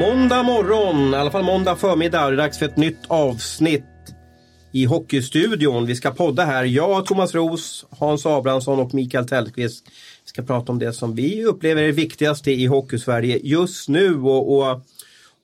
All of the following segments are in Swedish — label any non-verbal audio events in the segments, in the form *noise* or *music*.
Måndag morgon, i alla fall måndag förmiddag, det är dags för ett nytt avsnitt i Hockeystudion. Vi ska podda här. Jag, Thomas Ros, Hans Abrahamsson och Mikael Tellqvist ska prata om det som vi upplever är det viktigaste i Hockeysverige just nu. Och, och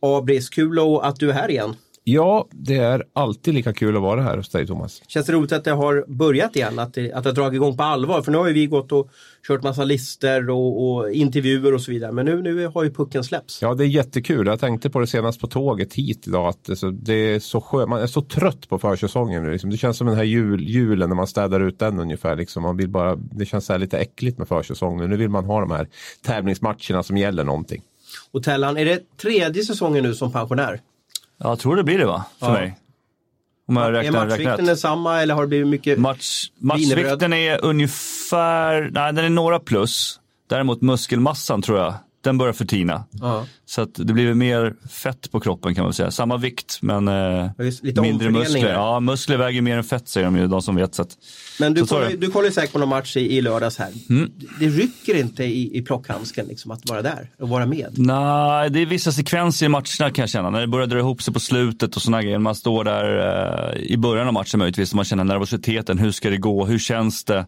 Abris, kul att du är här igen. Ja, det är alltid lika kul att vara här hos dig Thomas. Känns det roligt att det har börjat igen, att det, att det har dragit igång på allvar? För nu har ju vi gått och kört massa listor och, och, intervjuer och så vidare. Men nu, nu har ju pucken släppts. Ja, det är jättekul. Jag tänkte på det senast på tåget hit idag. Att det, så, det är så skönt. Man är så trött på försäsongen nu. Liksom. Det känns som den här jul, julen när man städar ut den ungefär. Liksom. Man vill bara, det känns så lite äckligt med försäsongen. Nu vill man ha de här tävlingsmatcherna som gäller någonting. Och Tellan, är det tredje säsongen nu som pensionär? Jag tror det blir det va, för ja. mig. Om jag räknar, är matchvikten densamma eller har det blivit mycket Match, Matchvikten är ungefär, nej den är några plus. Däremot muskelmassan tror jag den börjar förtina. Uh-huh. Så att det blir mer fett på kroppen kan man säga. Samma vikt men eh, mindre muskler. Ja, muskler väger mer än fett säger de ju, de som vet. Så att, men du, kollar, du kollar säkert på någon match i, i lördags här. Mm. Det rycker inte i, i plockhandsken liksom, att vara där och vara med? Nej, det är vissa sekvenser i matcherna kan jag känna. När det börjar dra ihop sig på slutet och sådana grejer. Man står där eh, i början av matchen möjligtvis och man känner nervositeten. Hur ska det gå? Hur känns det?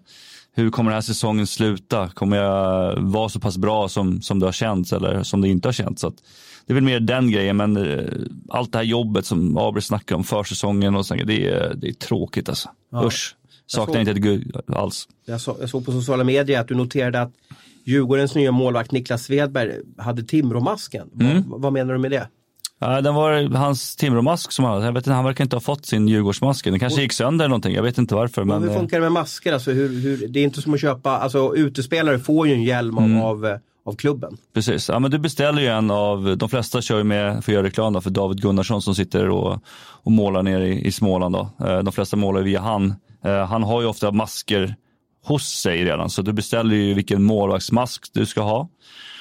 Hur kommer den här säsongen sluta? Kommer jag vara så pass bra som, som det har känts eller som det inte har känts? Så det är väl mer den grejen, men eh, allt det här jobbet som Abri snackar om, försäsongen och sånt, det är, det är tråkigt alltså. Ja. Usch, saknar såg, inte ett gud alls. Jag, så, jag såg på sociala medier att du noterade att Djurgårdens nya målvakt Niklas Svedberg hade Timråmasken. Mm. Vad, vad menar du med det? Ja, den var hans Timrå-mask som han hade. Jag vet inte, han verkar inte ha fått sin Djurgårdsmask. Den kanske gick sönder eller någonting. Jag vet inte varför. Men... Hur funkar det med masker? Alltså, hur, hur, det är inte som att köpa, alltså utespelare får ju en hjälm mm. av, av klubben. Precis, ja, men du beställer ju en av, de flesta kör ju med, för att göra reklam för David Gunnarsson som sitter och, och målar nere i, i Småland. Då. Eh, de flesta målar via han. Eh, han har ju ofta masker hos sig redan, så du beställer ju vilken målvaktsmask du ska ha.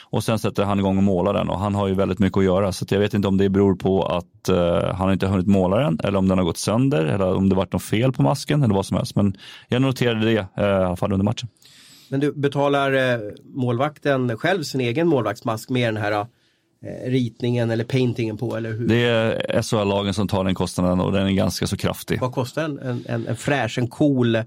Och sen sätter han igång och målar den och han har ju väldigt mycket att göra. Så jag vet inte om det beror på att uh, han inte har hunnit måla den eller om den har gått sönder eller om det varit något fel på masken eller vad som helst. Men jag noterade det uh, i alla fall under matchen. Men du, betalar uh, målvakten själv sin egen målvaktsmask med den här ritningen eller paintingen på? Eller hur? Det är SHL-lagen som tar den kostnaden och den är ganska så kraftig. Vad kostar en, en, en fräsch, en cool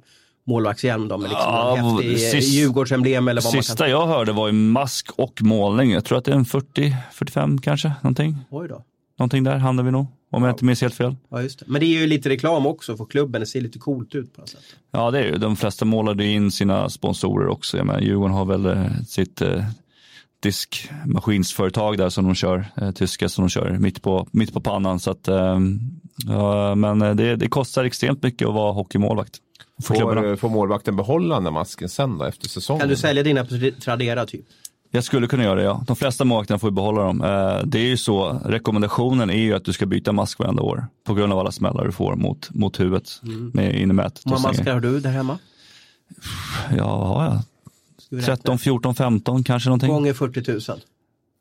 målvaktshjälm då med liksom ja, häftig sist, Djurgårdsemblem eller vad Sista man kan... jag hörde var ju mask och målning. Jag tror att det är en 40-45 kanske, någonting. Oj då. Någonting där hamnar vi nog, om ja. jag inte minns helt fel. Ja, just det. Men det är ju lite reklam också för klubben, det ser lite coolt ut på något sätt. Ja, det är ju. De flesta målade in sina sponsorer också. Jag menar, Djurgården har väl eh, sitt eh, diskmaskinsföretag där som de kör, eh, tyska som de kör mitt på, mitt på pannan. Så att, eh, men eh, det, det kostar extremt mycket att vara hockeymålvakt. Får, får målvakten behålla den där masken sen då efter säsongen? Kan du sälja dina på Tradera typ? Jag skulle kunna göra det ja. De flesta målvakterna får ju behålla dem. Eh, det är ju så, rekommendationen är ju att du ska byta mask varenda år. På grund av alla smällar du får mot, mot huvudet mm. med. Hur många maskar har du där hemma? Ja, har jag? 13, 14, 15 kanske någonting. Gånger 40 000.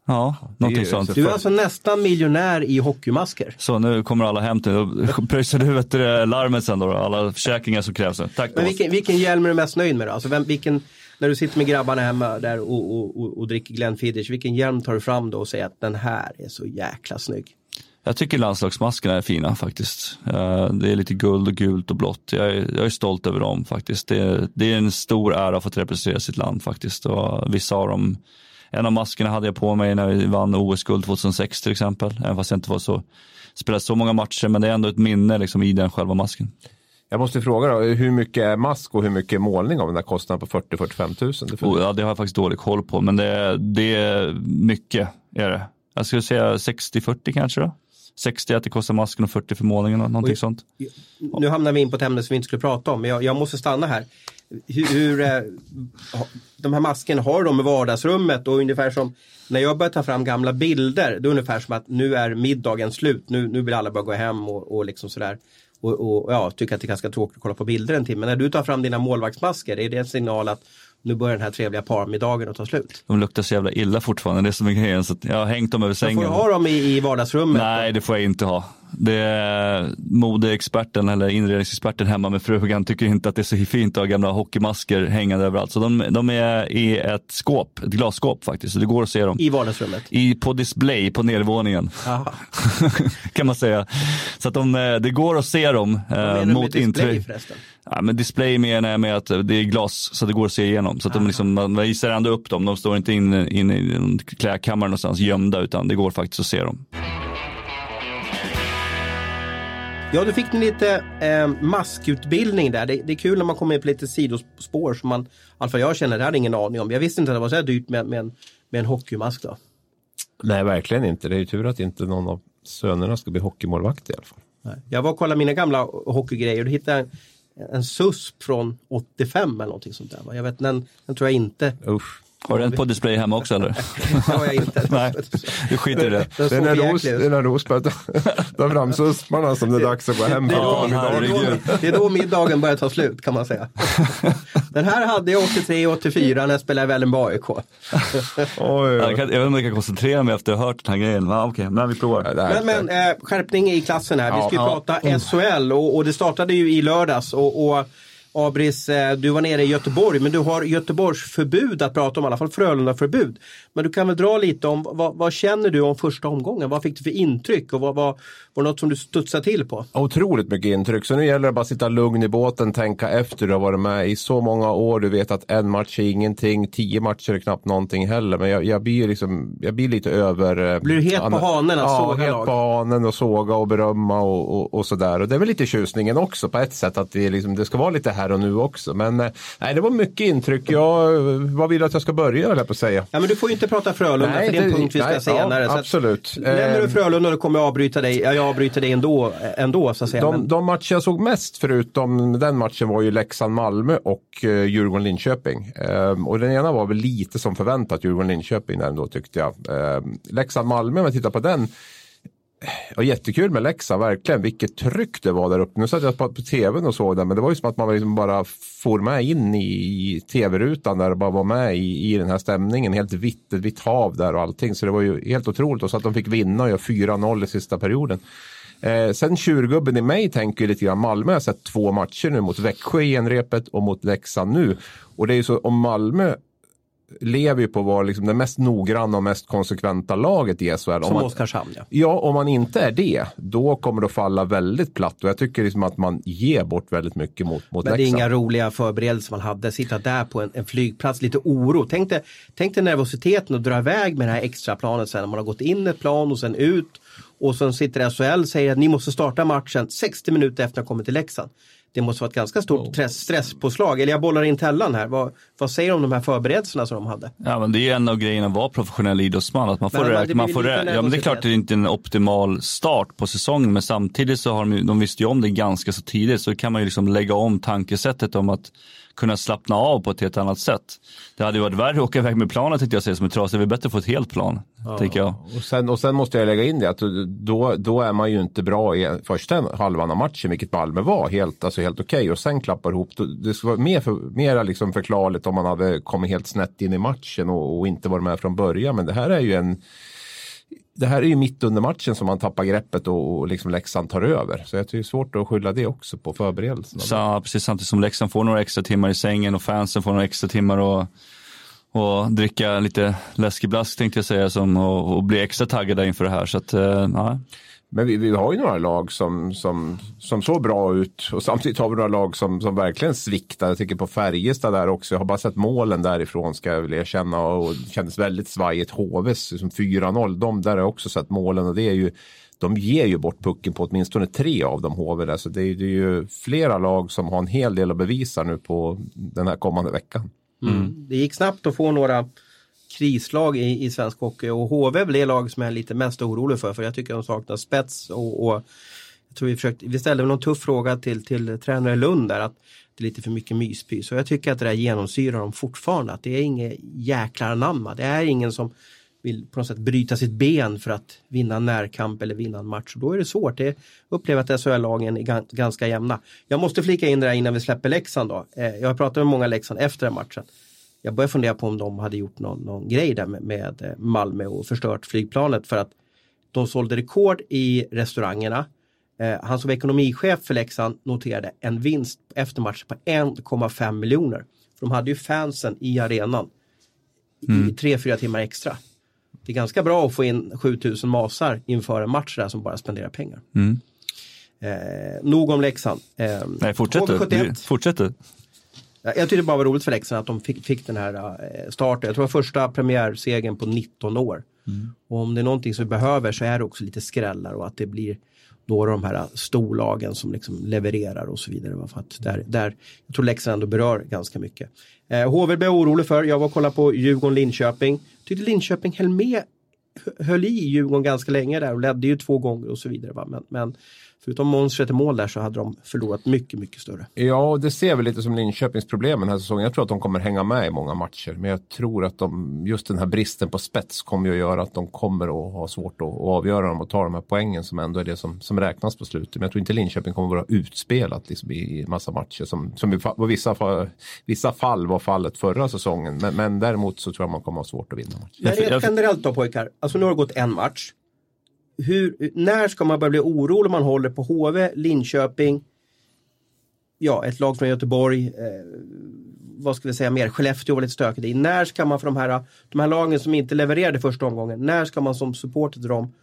Ja, någonting sånt. Du är alltså nästan miljonär i hockeymasker. Så nu kommer alla hem till Då *laughs* pröjsar du vet, larmet sen då, alla försäkringar som krävs. Tack Men vilken, vilken hjälm är du mest nöjd med då? Alltså vem, vilken, när du sitter med grabbarna hemma där och, och, och, och dricker Glenfiddich, vilken hjälm tar du fram då och säger att den här är så jäkla snygg? Jag tycker landslagsmaskerna är fina faktiskt. Eh, det är lite guld och gult och blått. Jag är, jag är stolt över dem faktiskt. Det är, det är en stor ära att få representera sitt land faktiskt. Och vissa av dem en av maskerna hade jag på mig när vi vann OS-guld 2006 till exempel. Även fast jag inte var så, spelat så många matcher, men det är ändå ett minne liksom, i den själva masken. Jag måste fråga då, hur mycket är mask och hur mycket är målning av den där kostnaden på 40-45 000? Oh, ja, det har jag faktiskt dålig koll på, men det, det är mycket. Är det. Jag skulle säga 60-40 kanske då. 60 att det kostar masken och 40 för målningen, någonting sånt. Nu hamnar vi in på ett ämne som vi inte skulle prata om, men jag, jag måste stanna här hur, eh, de här maskerna har de i vardagsrummet och ungefär som när jag börjar ta fram gamla bilder, det är ungefär som att nu är middagen slut, nu, nu vill alla bara gå hem och, och liksom sådär. Och, och ja, tycker att det är ganska tråkigt att kolla på bilder en timme. När du tar fram dina målvaktsmasker, är det en signal att nu börjar den här trevliga parmiddagen att ta slut. De luktar så jävla illa fortfarande, det är som är grejen. Så jag har hängt dem över sängen. får du ha dem i, i vardagsrummet? Nej, det får jag inte ha. Det är modeexperten eller inredningsexperten hemma med frugan tycker inte att det är så fint att ha gamla hockeymasker hängande överallt. Så de, de är i ett skåp, ett glasskåp faktiskt. Så det går att se dem. I vardagsrummet? I, på display på nedervåningen. *laughs* kan man säga. Så att de, eh, det går att se dem eh, mot intryck. Förresten? Ja, men display menar jag med att det är glas så det går att se igenom. Så att de liksom, man visar ändå upp dem. De står inte inne in i en klädkammare någonstans gömda utan det går faktiskt att se dem. Ja, du fick lite eh, maskutbildning där. Det, det, är kul när man kommer in på lite sidospår som man, i alla fall jag känner, det hade ingen aning om. Jag visste inte att det var så här dyrt med, med, en, med en hockeymask. Då. Nej, verkligen inte. Det är ju tur att inte någon av sönerna ska bli hockeymålvakt i alla fall. Nej. Jag var och kollade mina gamla hockeygrejer och hittade en, en SUSP från 85 eller någonting sånt där. Jag vet, den, den tror jag inte Usch. Har du den på display hemma också eller? *laughs* det har jag inte. *laughs* Nej, du skiter i det. Det är när Ros tar fram susparna som det är dags att gå hem. Det är, då, det är då middagen börjar ta slut kan man säga. *laughs* Den här hade jag 83-84 när jag spelade i Vällingby AIK. Jag, vet inte om jag kan koncentrera mig efter att ha hört den här grejen. Men, okay, men vi provar. Men, men äh, skärpning i klassen här. Vi ska ju ja, prata ja. SHL och, och, det startade ju i lördags. och, och Abris, eh, du var nere i Göteborg men du har Göteborgs förbud att prata om, i alla fall Frölunda-förbud. Men du kan väl dra lite om vad, vad, känner du om första omgången? Vad fick du för intryck och vad, vad, var det något som du studsade till på? Otroligt mycket intryck, så nu gäller det bara att sitta lugn i båten, tänka efter du har varit med i så många år. Du vet att en match är ingenting, tio matcher är knappt någonting heller. Men jag, jag blir, liksom, jag blir lite över... Eh, blir du het på hanen att ja, såga het på hanen och såga och berömma och, och, och sådär. Och det är väl lite tjusningen också på ett sätt att det, liksom, det ska vara lite här och nu också. Men eh, nej, det var mycket intryck. Jag, vad vill du att jag ska börja, höll jag på att säga. Ja, men du får ju inte prata Frölunda, nej, för det är en punkt vi ska nej, senare. Ja, absolut. Nämner du eh, Frölunda då kommer jag avbryta dig. Jag avbryter dig ändå, ändå så att säga. De, men... de matcher jag såg mest, förutom den matchen, var ju Leksand-Malmö och Djurgården-Linköping. Um, och den ena var väl lite som förväntat, Djurgården-Linköping, ändå tyckte jag. Um, Leksand-Malmö, om jag tittar på den, Ja, jättekul med Leksand, verkligen. Vilket tryck det var där uppe. Nu satt jag på, på tvn och såg det, men det var ju som att man liksom bara for med in i, i tv-rutan där och bara var med i, i den här stämningen. Helt vitt, ett vitt hav där och allting. Så det var ju helt otroligt. Och så att de fick vinna och göra 4-0 i sista perioden. Eh, sen tjurgubben i mig tänker lite grann Malmö har sett två matcher nu mot Växjö i enrepet och mot Leksand nu. Och det är ju så om Malmö lever ju på att vara liksom det mest noggranna och mest konsekventa laget i SHL. Som Oskarshamn ja. Ja, om man inte är det, då kommer det att falla väldigt platt. Och jag tycker liksom att man ger bort väldigt mycket mot, mot Men det är inga roliga förberedelser man hade. Sitta där på en, en flygplats, lite oro. Tänk dig, tänk dig nervositeten att dra iväg med det här extra planet sen när man har gått in ett plan och sen ut. Och sen sitter SHL och säger att ni måste starta matchen 60 minuter efter att ha kommit till Leksand det måste vara ett ganska stort stresspåslag. Eller jag bollar in Tellan här. Vad, vad säger du om de här förberedelserna som de hade? Ja, men det är en av grejerna att vara professionell idrottsman. Att man får, men, man får det, ja, men det är klart att det inte är en optimal start på säsongen. Men samtidigt så har de, de visste ju om det ganska så tidigt. Så kan man ju liksom lägga om tankesättet om att kunna slappna av på ett helt annat sätt. Det hade ju varit värre att åka iväg med planet tyckte jag säger som är trasigt. Det är bättre att få ett helt plan. Ja. Tänker jag. Och, sen, och sen måste jag lägga in det att då, då är man ju inte bra i första halvan av matchen, vilket Malmö var, helt, alltså helt okej. Okay. Och sen klappar ihop. Det skulle vara mer, för, mer liksom förklarligt om man hade kommit helt snett in i matchen och, och inte varit med från början. Men det här är ju en det här är ju mitt under matchen som man tappar greppet och, och liksom Leksand tar över. Så jag tycker det är svårt att skylla det också på förberedelserna. Så, precis samtidigt som Leksand får några extra timmar i sängen och fansen får några extra timmar och, och dricka lite läskeblask tänkte jag säga som, och, och bli extra taggade inför det här. Så att, eh, ja. Men vi, vi, har ju några lag som, som, som såg bra ut och samtidigt har vi några lag som, som verkligen sviktar. Jag tänker på Färjestad där också. Jag har bara sett målen därifrån ska jag väl erkänna och det kändes väldigt svajigt. HVs som 4-0, de där har jag också sett målen och det är ju de ger ju bort pucken på åtminstone tre av de HV där. Så det är, det är ju flera lag som har en hel del att bevisa nu på den här kommande veckan. Mm. mm. Det gick snabbt att få några krislag i, i svensk hockey och HV är väl det lag som jag är lite mest orolig för för jag tycker de saknar spets och, och jag tror vi, försökte, vi ställde någon tuff fråga till, till tränare Lund där att det är lite för mycket myspys och jag tycker att det där genomsyrar dem fortfarande att det är inget jäklar anamma. Det är ingen som vill på något sätt bryta sitt ben för att vinna en närkamp eller vinna en match. Och då är det svårt. Det upplever att SHL-lagen är ganska jämna. Jag måste flika in det där innan vi släpper Leksand då. Eh, jag har pratat med många Leksand efter den matchen jag började fundera på om de hade gjort någon, någon grej där med, med, Malmö och förstört flygplanet för att de sålde rekord i restaurangerna. Eh, han som var ekonomichef för Leksand noterade en vinst efter matchen på 1,5 miljoner. För de hade ju fansen i arenan i tre, fyra timmar extra. Det är ganska bra att få in 7000 masar inför en match där som bara spenderar pengar. Mm. Eh, nog om Leksand. Eh, Nej, fortsätt du. HV71. Du- Fortsätt du. Jag tyckte det bara var roligt för Leksand att de fick, fick den här eh, starten. Jag tror det var första premiärsegern på 19 år. Och om det är någonting som vi behöver så är det också lite skrällar och att det blir några av de här storlagen som liksom levererar och så vidare. För att där, där, jag tror Leksand ändå berör ganska mycket. Eh, HV blev jag orolig för. Jag var och kollade på Djurgården-Linköping. Tyckte Linköping höll med höll i Djurgården ganska länge där och ledde ju två gånger och så vidare. Va? Men, men förutom monstret i mål där så hade de förlorat mycket, mycket större. Ja, och det ser vi lite som Linköpings problem den här säsongen. Jag tror att de kommer hänga med i många matcher. Men jag tror att de, just den här bristen på spets kommer ju att göra att de kommer att ha svårt att, att avgöra dem och ta de här poängen som ändå är det som, som räknas på slutet. Men jag tror inte Linköping kommer att vara utspelat liksom, i, i massa matcher som, som i vissa, fa- vissa fall var fallet förra säsongen. Men, men däremot så tror jag man kommer att ha svårt att vinna matcher. Men rent generellt då pojkar, alltså nu har det gått en match. Hur, när ska man börja bli orolig om man håller på HV, Linköping, ja ett lag från Göteborg, eh, vad ska vi säga mer, Skellefteå var lite stökigt i. När ska man för de här, de här lagen som inte levererade första omgången, när ska man som supporter till dem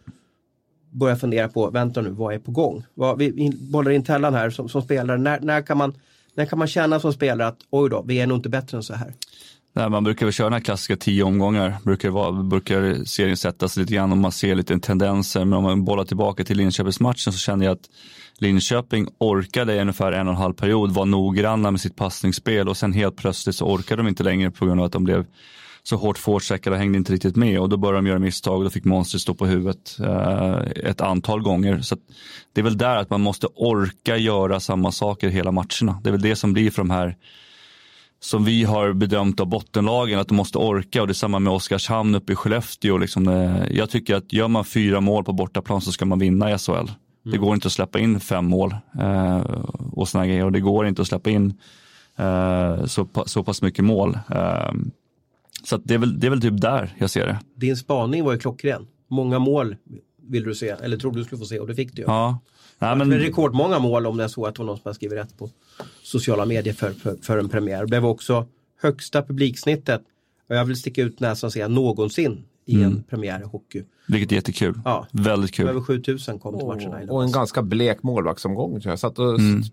börja fundera på, vänta nu, vad är på gång? Vad, vi in- bollar in Tellan här som, som spelare, när, när, kan man, när kan man känna som spelare att oj då, vi är nog inte bättre än så här? Nej, man brukar väl köra den här klassiska tio omgångar. Brukar, vara, brukar serien sättas lite grann och man ser lite tendenser. Men om man bollar tillbaka till Linköpingsmatchen så känner jag att Linköping orkade i ungefär en och en halv period vara noggranna med sitt passningsspel och sen helt plötsligt så orkade de inte längre på grund av att de blev så hårt forecheckade och hängde inte riktigt med och då började de göra misstag och då fick monstret stå på huvudet eh, ett antal gånger. Så att det är väl där att man måste orka göra samma saker hela matcherna. Det är väl det som blir för de här som vi har bedömt av bottenlagen att de måste orka och det är samma med Oskarshamn uppe i Skellefteå. Liksom, eh, jag tycker att gör man fyra mål på bortaplan så ska man vinna i SHL. Det går inte att släppa in fem mål eh, och såna grejer och det går inte att släppa in eh, så, så pass mycket mål. Eh, så det, är väl, det är väl typ där jag ser det. Din spaning var ju klockren. Många mål vill du se, eller trodde du skulle få se och det fick du ju. Ja. Men men, rekordmånga mål om det är så att det var någon som har skrivit rätt på sociala medier för, för, för en premiär. Det blev också högsta publiksnittet, och jag vill sticka ut näsan och säga någonsin i en premiär i hockey. vilket är jättekul. Ja. Väldigt Över kul. 7000 kom till matcherna Och en ganska blek målvaktsomgång. Jag satt och py-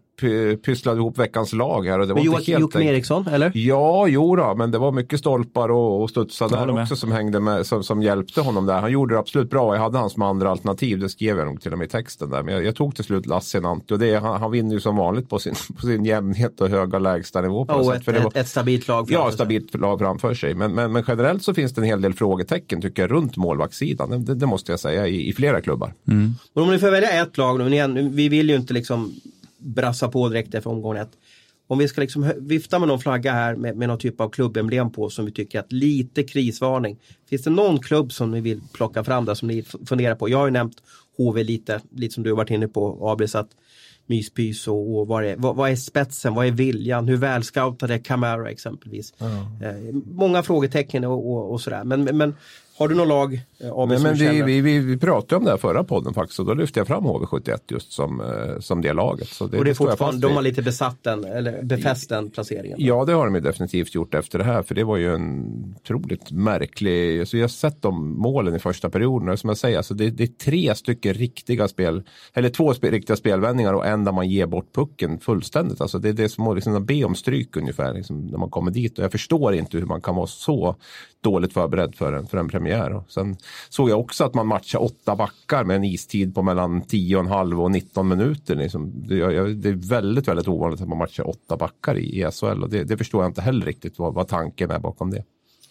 pysslade ihop veckans lag här. Och det var Men Joakim helt Joakim. Eriksson, eller? Ja, jo då, men det var mycket stolpar och, och studsar där med. också som hängde med, som, som hjälpte honom där. Han gjorde det absolut bra. Jag hade han som andra alternativ, det skrev jag nog till och med i texten där. Men jag, jag tog till slut Lassinantti och det, han, han vinner ju som vanligt på sin, *laughs* på sin jämnhet och höga lägstanivå. På Ja, och sätt. ett, var- ett, ett stabilt lag. Ja, framför sig. stabilt lag framför sig. Men, men, men generellt så finns det en hel del frågetecken tycker jag runt målvaktssidan. Det, det, det måste jag säga i, i flera klubbar. Men om ni får välja ett lag nu, vi vill ju inte liksom brassa på direkt efter omgång ett. Om vi ska liksom vifta med någon flagga här med, med någon typ av klubbemblem på som vi tycker att lite krisvarning. Finns det någon klubb som ni vill plocka fram där som ni funderar på? Jag har ju nämnt HV lite, lite som du har varit inne på Abris, att myspys och, och vad, är, vad, vad är spetsen, vad är viljan, hur välscoutad är Camara exempelvis? Eh, många frågetecken och, och, och sådär. Men, men har du någon lag, eh, Men, som men vi, vi, vi, vi pratade om det här förra podden faktiskt och då lyfte jag fram HV71 just som, eh, som det laget. Så det, och det är fortfarande, de har lite besatt den, eller befäst den placeringen. Ja, det har de ju definitivt gjort efter det här. För det var ju en otroligt märklig... Alltså jag har sett de målen i första perioden. Och som jag säger, alltså det, det är tre stycken riktiga spel... Eller två spe, riktiga spelvändningar och en där man ger bort pucken fullständigt. Alltså det är det som att liksom be om stryk ungefär liksom, när man kommer dit. Och jag förstår inte hur man kan vara så dåligt förberedd för en, för en premiär. Och sen såg jag också att man matchar åtta backar med en istid på mellan 10,5 och 19 minuter. Liksom. Det, jag, jag- det är väldigt, väldigt ovanligt att man matchar åtta backar i, i SHL och det, det förstår jag inte heller riktigt vad, vad tanken är bakom det.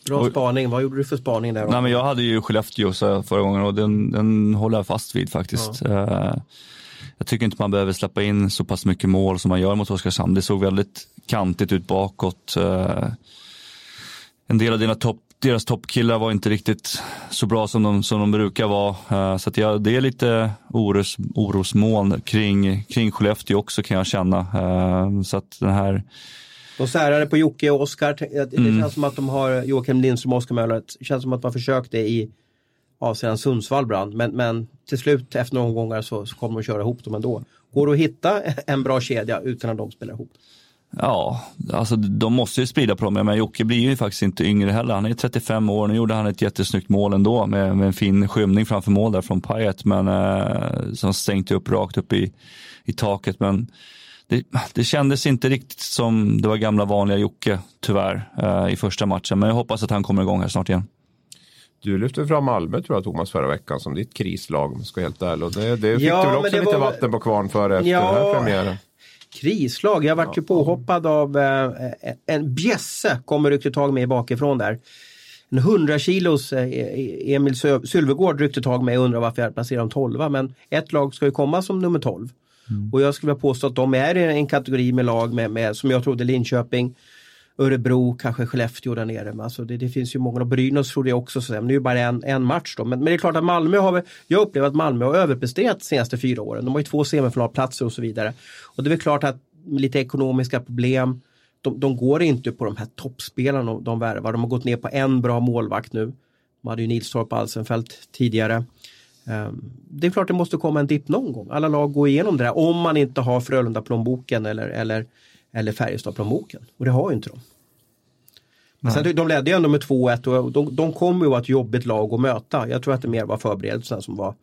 Bra spaning, vad gjorde du för spaning där? Nej, men jag hade ju Skellefteå förra gången och den, den håller jag fast vid faktiskt. Eh, jag tycker inte man behöver släppa in så pass mycket mål som man gör mot Oskarshamn. Det såg väldigt kantigt ut bakåt. Eh, en del av dina topp deras toppkillar var inte riktigt så bra som de, som de brukar vara. Eh, Så att jag, det är lite oros, orosmoln kring, kring Skellefteå också kan jag känna. Eh, Så att den här, De särade på Jocke och Oskar. Det Mm. känns som att de har Joakim Lindström och Oskar Möller. Det känns som att man försökte i avseende Sundsvall brann. Men, men till slut efter några omgångar så, så kommer de att köra ihop dem ändå. Går det att hitta en bra kedja utan att de spelar ihop? Ja, alltså de måste ju sprida på dem. Men Jocke blir ju faktiskt inte yngre heller. Han är 35 år. Nu gjorde han ett jättesnyggt mål ändå med, med en fin skymning framför mål där från Payet. Men eh, som stänkte upp rakt upp i, i taket. Men det, det kändes inte riktigt som det var gamla vanliga Jocke tyvärr eh, i första matchen. Men jag hoppas att han kommer igång här snart igen. Du lyfte fram Malmö tror jag Thomas förra veckan som ditt krislag om jag ska helt ärlig. Och det, det fick Ja, du väl också lite var- vatten på kvarn för efter Ja. den här premiären. Krislag. Jag vart ju påhoppad av eh, en bjässe, kommer ryckte tag med bakifrån där. En 100 kilos eh, Emil Sö- Sylvegård ryckte tag med och undrade varför jag placerade dem 12. Men ett lag ska ju komma som nummer 12. Och jag skulle vilja påstå att de är i en kategori med lag med, med som jag trodde Linköping, Örebro, kanske Skellefteå där nere. Men alltså det, det finns ju många, och Brynäs trodde jag också, så, men det är ju bara en, en match då. Men, men det är klart att Malmö har, jag upplever att Malmö har överpresterat de senaste fyra åren. De har ju två semifinalplatser och så vidare. Och det är väl klart att med lite ekonomiska problem, de, de går inte på de här toppspelarna de, de värvar. De har gått ner på en bra målvakt nu. De hade ju Nilstorp och Alsenfelt tidigare. Ehm, det är klart det måste komma en dipp någon gång. Alla lag går igenom det där om man inte har Frölunda-plånboken eller, eller, eller Färjestad-plånboken. Och det har ju inte de. Men sen, de ledde ju ändå med 2-1 och de, de kommer ju vara ett jobbigt lag att möta. Jag tror att det mer var förberedelserna som var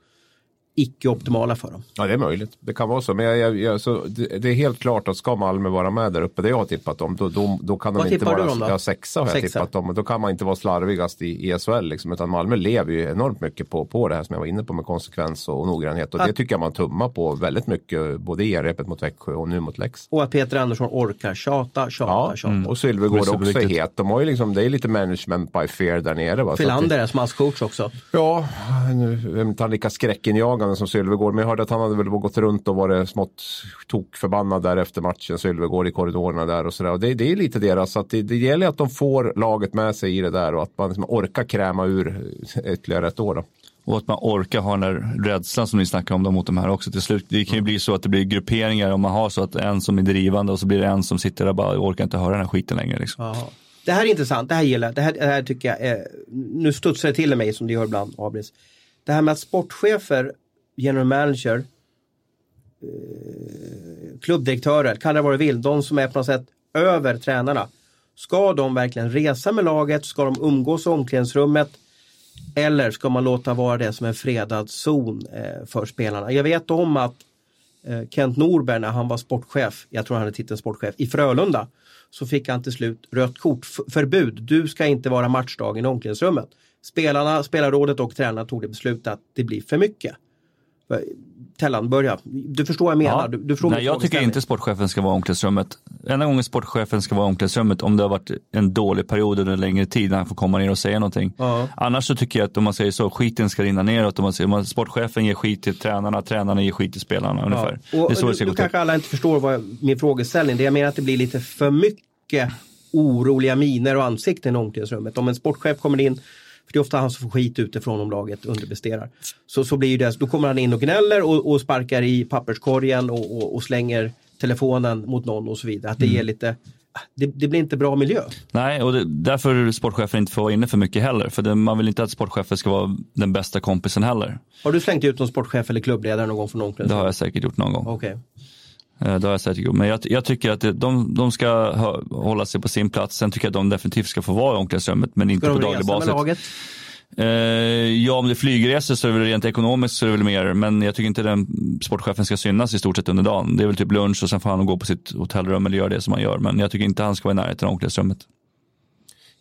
icke optimala för dem. Ja det är möjligt, det kan vara så. Men jag, jag, jag, så det, det är helt klart att ska Malmö vara med där uppe, det jag har tippat dem, då, då, då kan Vad de inte vara, då? ja, sexa har jag Sexa. tippat dem. Och då kan man inte vara slarvigast i, i SHL liksom, utan Malmö lever ju enormt mycket på, på det här som jag var inne på med konsekvens och noggrannhet. Och det Att- tycker jag man tummar på väldigt mycket, både i repet mot Växjö och nu mot Lex. Och att Peter Andersson orkar tjata, tjata, Ja, tjata. och Sylvegård Det är också är het. De har ju liksom, det är lite management by fear där nere. Va? Det- Filander är smaskcoach också. Ja, nu är inte han lika skräckinjagande som Sylvegård. Men jag hörde att han hade väl gått runt och varit smått tokförbannad där efter matchen. Sylvegård i korridorerna där och sådär. Och det, det är lite deras. Så att det, det gäller att de får laget med sig i det där och att man liksom orkar kräma ur ytterligare ett år. Då. Och att man orkar ha den där rädslan som ni snackar om då, mot de här också till slut. Det kan ju bli så att det blir grupperingar om man har så att en som är drivande och så blir det en som sitter där och bara orkar inte höra den här skiten längre. Liksom. Det här är intressant, det här gillar jag. Det här, det här tycker jag är, nu studsar det till mig som det gör ibland, Abris. Det här med att sportchefer, general manager, eh, klubbdirektörer, kalla det vad du vill, de som är på något sätt över tränarna. Ska de verkligen resa med laget? Ska de umgås i omklädningsrummet? Eller ska man låta vara det som en fredad zon eh, för spelarna? Jag vet om att eh, Kent Norberg när han var sportchef, jag tror han hade titeln sportchef, i Frölunda så fick han till slut rött kort, förbud, du ska inte vara matchdagen i omklädningsrummet. Spelarna, spelarrådet och tränarna tog det beslutet att det blir för mycket. För- Tellan, börja. Du förstår vad jag menar. Du, du frågar Nej, jag tycker inte sportchefen ska vara i omklädningsrummet. Enda gången sportchefen ska vara i omklädningsrummet om det har varit en dålig period under en längre tid när han får komma ner och säga någonting. Ja. Annars så tycker jag att om man säger så, skiten ska rinna neråt. Om man säger, om sportchefen ger skit till tränarna, tränarna ger skit till spelarna ungefär. Ja. Och, det är så nu, det ska nu gå kanske alla inte förstår vad min frågeställning det är. Jag menar att det blir lite för mycket oroliga miner och ansikten i omklädningsrummet. Om en sportchef kommer in, för det är ofta han som får skit utifrån om laget underpresterar. Så, så blir ju det, då kommer han in och gnäller och, och sparkar i papperskorgen och, och, och slänger telefonen mot någon och så vidare. Att det Mm. ger lite, det, det blir inte bra miljö. Nej, och det, därför sportchefen inte får vara inne för mycket heller. För det, man vill inte att sportchefen ska vara den bästa kompisen heller. Har du slängt ut någon sportchef eller klubbledare någon gång från Det omklädningsrummet? har jag säkert gjort någon gång. Okej. Eh, Det har jag gjort. Men jag, jag tycker att de, de ska hålla sig på sin plats. Sen tycker jag att de definitivt ska få vara i omklädningsrummet, men inte Ska på de daglig resa med basis. laget? Eh, ja, om det är flygresor så är det väl rent ekonomiskt så är det väl mer. Men jag tycker inte den sportchefen ska synas i stort sett under dagen. Det är väl typ lunch och sen får han gå på sitt hotellrum eller göra det som han gör. Men jag tycker inte han ska vara i närheten av omklädningsrummet.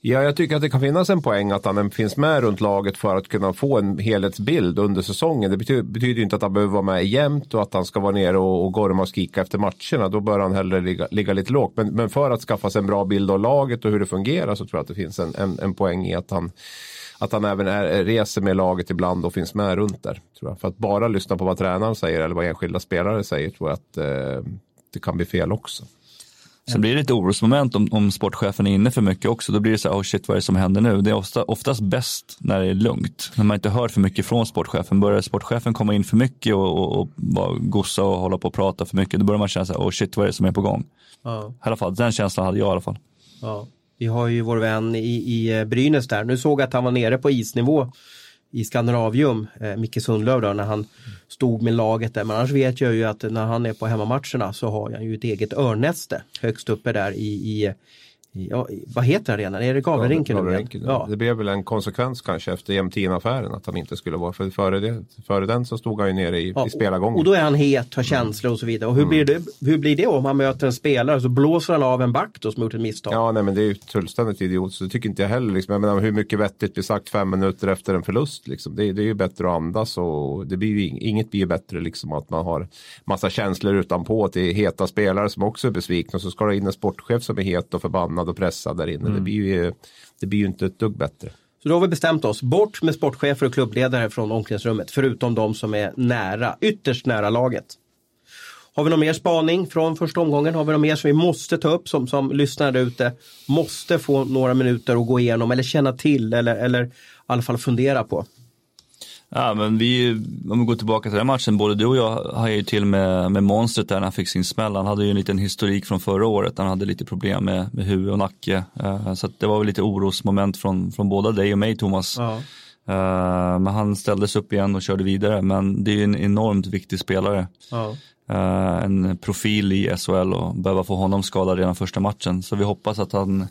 Ja, jag tycker att det kan finnas en poäng att han finns med runt laget för att kunna få en helhetsbild under säsongen. Det betyder, betyder inte att han behöver vara med jämt och att han ska vara nere och, och gorma och skrika efter matcherna. Då bör han hellre ligga, ligga lite lågt. Men, men för att skaffa sig en bra bild av laget och hur det fungerar så tror jag att det finns en, en, en poäng i att han att han även är, reser med laget ibland och finns med runt där. Tror jag. För att bara lyssna på vad tränaren säger eller vad enskilda spelare säger tror jag att eh, det kan bli fel också. Sen blir det ett orosmoment om, om sportchefen är inne för mycket också. Då blir det så här, oh shit vad är det som händer nu? Det är ofta, oftast bäst när det är lugnt. När man inte hör för mycket från sportchefen. Börjar sportchefen komma in för mycket och, och, och bara gossa och hålla på och prata för mycket. Då börjar man känna så här, oh shit vad är det som är på gång? Ja. I alla fall, den känslan hade jag i alla fall. Ja. Vi har ju vår vän i, i eh, Brynäs där. Nu såg jag att han var nere på isnivå i Skandinavium, eh, Micke Sundlöv då, när han stod med laget där. Men annars vet jag ju att när han är på hemmamatcherna så har han ju ett eget örnnäste högst uppe där i, i Ja, vad heter arenan? Är det Gavlerinken? Gavlerinken ja. Det blev väl en konsekvens kanske efter Jämtin-affären att han inte skulle vara, för före, det, före den så stod han ju nere i, ja, i spelargången. Och då är han het, har känslor och så vidare. Och hur, mm. blir det, hur blir det om han möter en spelare så blåser han av en back då som gjort ett misstag? Ja, nej men det är ju fullständigt idiot, så det tycker inte jag heller. Liksom. Jag menar, hur mycket vettigt blir sagt fem minuter efter en förlust? Liksom. Det, det är ju bättre att andas och det blir ju, inget blir bättre liksom att man har massa känslor utanpå till heta spelare som också är besvikna. Och så ska det in en sportchef som är het och förbannad och pressad där inne. Mm. Det, blir ju, det blir ju inte ett dugg bättre. Så då har vi bestämt oss, bort med sportchefer och klubbledare från omklädningsrummet, förutom de som är nära, ytterst nära laget. Har vi någon mer spaning från första omgången? Har vi något mer som vi måste ta upp som, som lyssnare där ute måste få några minuter att gå igenom eller känna till eller, eller i alla fall fundera på? Ja, men vi, om vi går tillbaka till den matchen, både du och jag har ju till med, med monstret där när han fick sin smäll. Han hade ju en liten historik från förra året, han hade lite problem med, med huvud och nacke. Uh, så det var väl lite orosmoment från, från båda dig och mig Thomas. Ja. Uh, men han ställdes upp igen och körde vidare, men det är ju en enormt viktig spelare. Ja. Uh, en profil i SHL och behöva få honom skadad redan första matchen. Så vi hoppas att han